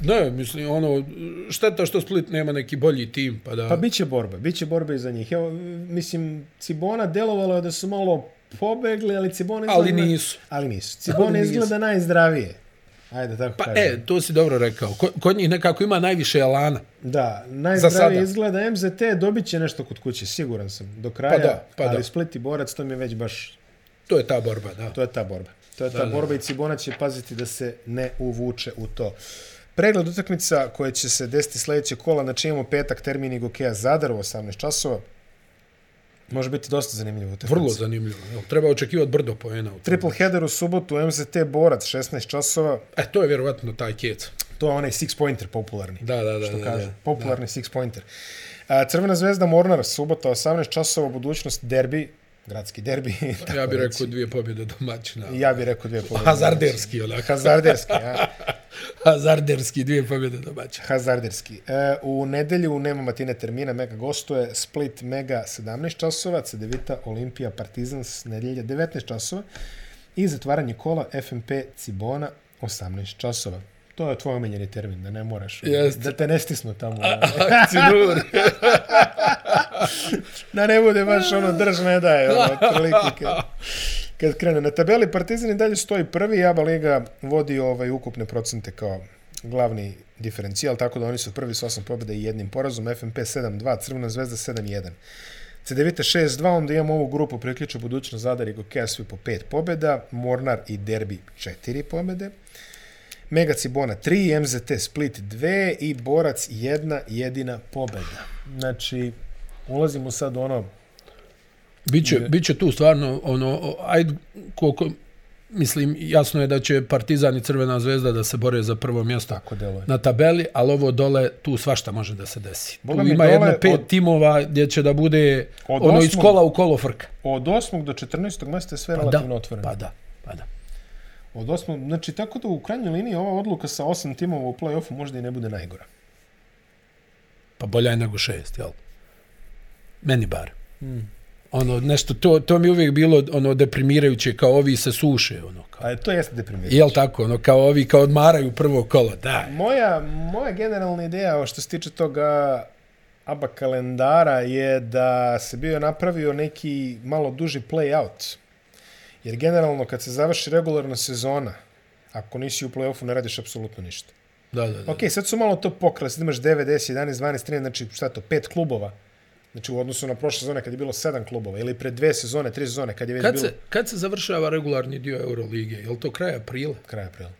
Ne, mislim, ono, šteta što Split nema neki bolji tim, pa da... Pa bit će borba, bit će borba i za njih. Evo, mislim, Cibona delovalo je da su malo pobegli, ali Cibona izgleda... Ali nisu. Ali nisu. Cibona Ali nisu. izgleda najzdravije. Ajde, tako Pa, kažem. e, to si dobro rekao. Ko- Kod njih nekako ima najviše alana. Da, najzdravije izgleda MZT, dobit će nešto kod kuće, siguran sam, do kraja. Pa da, pa ali da. Split i Borac, to mi je već baš, To je ta borba, da. to je ta borba. To je ta Da, da, borba i Cibona će paziti da se ne uvuče u to. Pregled utakmica koje će se desiti sljedeće kola, znači imamo petak termin Igokeja Zadar u 18 časova. Može biti dosta zanimljivo. utakmica. Vrlo zanimljivo. Jel, treba očekivati brdo poena. tome. Triple header u subotu, MZT Borac, 16 časova. E, to je vjerovatno taj kec. To je onaj six pointer popularni. Da, da, da. što da, kaže. da. Popularni six pointer. A, Crvena zvezda Mornar, subota, 18 časova, budućnost derbi, gradski derbi. Ja bih rekao dvije pobjede domaćina. Ja bih rekao dvije pobjede. Hazarderski, onako. Hazarderski, ja. Hazarderski, dvije pobjede domaćina. Hazarderski. E, u nedelju nema matine termina, Mega gostuje Split Mega 17 časova, Cedevita Olimpija Partizans nedelja 19 časova i zatvaranje kola FMP Cibona 18 časova. To je tvoj omenjeni termin, da ne moraš. Jeste. Da te ne stisnu tamo. Akcidur. da ne bude baš ono drž ne daje, ono, kad, kad krene. Na tabeli Partizan i dalje stoji prvi, Jaba Liga vodi ovaj ukupne procente kao glavni diferencijal, tako da oni su prvi s osam pobjeda i jednim porazom, FNP 7-2, Crvena zvezda 7-1. CDVita 6-2, onda imamo ovu grupu priključu budućnost Zadar i Gokeja svi po 5 pobjeda, Mornar i Derbi 4 pobjede, Mega Cibona 3, MZT Split 2 i Borac jedna jedina pobjeda. Znači, ulazimo sad ono Biće, biće tu stvarno, ono, ajde, koliko, mislim, jasno je da će Partizan i Crvena zvezda da se bore za prvo mjesto tako deluje. na tabeli, ali ovo dole, tu svašta može da se desi. Boga tu ima dole jedno pet od- timova gdje će da bude Od ono iz osmog- kola u kolo frka. Od 8. do 14. mjesta je sve Pa relativno da, otvoreno. pa da, pa da. Od 8. Znači, tako da u krajnjoj liniji ova odluka sa 8 timova u play-offu možda i ne bude najgora. Pa bolja je nego šest, jel? Meni bar. Ono, nešto, to, to mi je uvijek bilo ono deprimirajuće, kao ovi se suše, ono, kao. A to jeste deprimirano. Jel tako, ono, kao ovi kao odmaraju prvo kolo, da. Moja, moja generalna ideja što se tiče toga ABA kalendara je da se bio napravio neki malo duži play-out. Jer generalno kad se završi regularna sezona, ako nisi u play-offu ne radiš apsolutno ništa. Da, da, da. Ok, sad su malo to pokrali, sad imaš 9, 10, 11, 12, 13, znači šta to, pet klubova. Znači u odnosu na prošle sezone kad je bilo sedam klubova ili pre dve sezone, tri sezone kad je već Kad bilo se, kad se završava regularni dio Eurolige? Je li to kraj aprila? kraj aprila.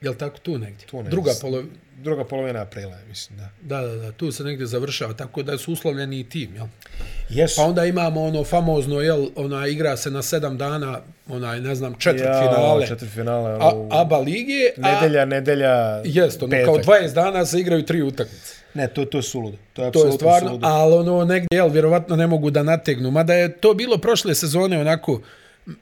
Je li tako tu negdje? Tu negdje. Druga polovina. Druga polovina aprila, mislim, da. Da, da, da, tu se negdje završava, tako da su uslovljeni i tim, jel? Jesu. Pa onda imamo ono famozno, jel, ona igra se na sedam dana, onaj, ne znam, četvrt finale. Četvrt finale. A, u- ABA lige, a Nedelja, nedelja, jest, ono, petak. kao 20 dana se igraju tri utakmice. Ne, to, to je suludo. To je To je stvarno, suludo. ali ono negdje, jel, vjerovatno ne mogu da nategnu. Mada je to bilo prošle sezone onako,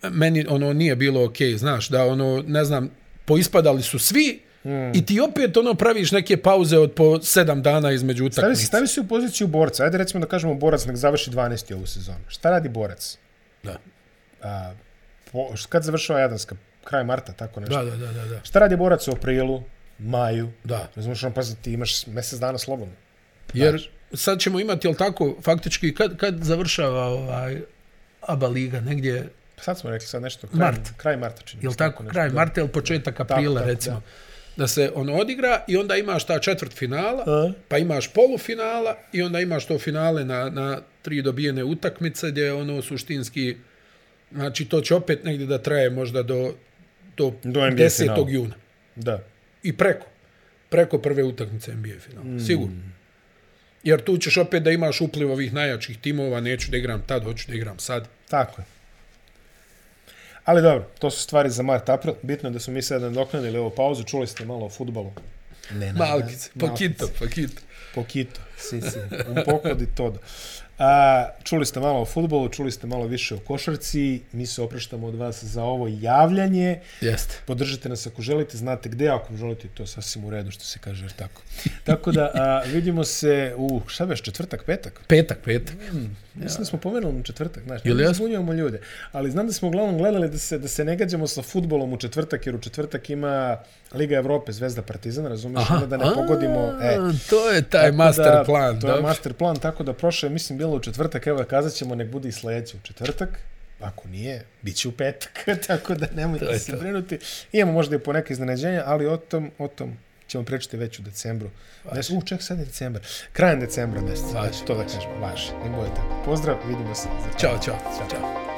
meni ono nije bilo okej, okay, znaš, da ono, ne znam, poispadali su svi mm. i ti opet ono praviš neke pauze od po sedam dana između Stavi se, utakmica. stavi se u poziciju borca. Ajde recimo da kažemo borac nek završi 12. ovu sezonu. Šta radi borac? Da. A, po, kad završava Jadranska? Kraj marta, tako nešto. Da, da, da, da. Šta radi borac u aprilu, maju? da. Razumiješ, on pazi, ti imaš mjesec dana slobodno. Jer sad ćemo imati, jel tako, faktički, kad, kad završava ovaj ABA liga, negdje, Pa Sad smo rekli sad nešto. Kraj, Mart. Kraj marta čini. jel se, tako, nešto, kraj da. marta ili početak aprila, tako, recimo. Da. se ono odigra i onda imaš ta četvrt finala, A? pa imaš polufinala i onda imaš to finale na, na tri dobijene utakmice gdje ono suštinski, znači to će opet negdje da traje možda do, do, Do NBA 10. finala. juna. Da. I preko. Preko prve utakmice NBA finala. Mm. Sigurno. Jer tu ćeš opet da imaš upliv ovih najjačih timova, neću da igram tad, hoću da igram sad. Tako je. Ali dobro, to su stvari za mart april. Bitno je da smo mi sad nadoknadili ovu pauzu. Čuli ste malo o futbalu. Ne, ne, Malkice, ne, pakito, pakito. Poquito, si, si, un poco di todo. A, čuli ste malo o futbolu, čuli ste malo više o košarci, mi se opraštamo od vas za ovo javljanje. Jeste. Podržite nas ako želite, znate gde, ako želite, to je sasvim u redu što se kaže, jer tako. Tako da, a, vidimo se u, šta veš, četvrtak, petak? Petak, petak. Hmm, mislim da smo pomenuli četvrtak, znaš, Jel ne jesmo? zbunjujemo ljude. Ali znam da smo uglavnom gledali da se, da se ne gađamo sa futbolom u četvrtak, jer u četvrtak ima Liga Evrope, Zvezda Partizan, razumiješ, onda da ne pogodimo. E, to je taj master da, plan. To je master plan, tako da prošle, mislim, bilo u četvrtak, evo kazat ćemo, nek bude i sljedeći u četvrtak. Ako nije, bit će u petak, tako da nemojte se to. brinuti. Imamo možda i po neke iznenađenja, ali o tom, o tom ćemo pričati već u decembru. Mes, u, ček, sad je decembar. Krajem decembra mjeseca, Važi, Eto, to da kažemo, važi. Ne tako. Pozdrav, vidimo se. Ćao, čao. Ćao.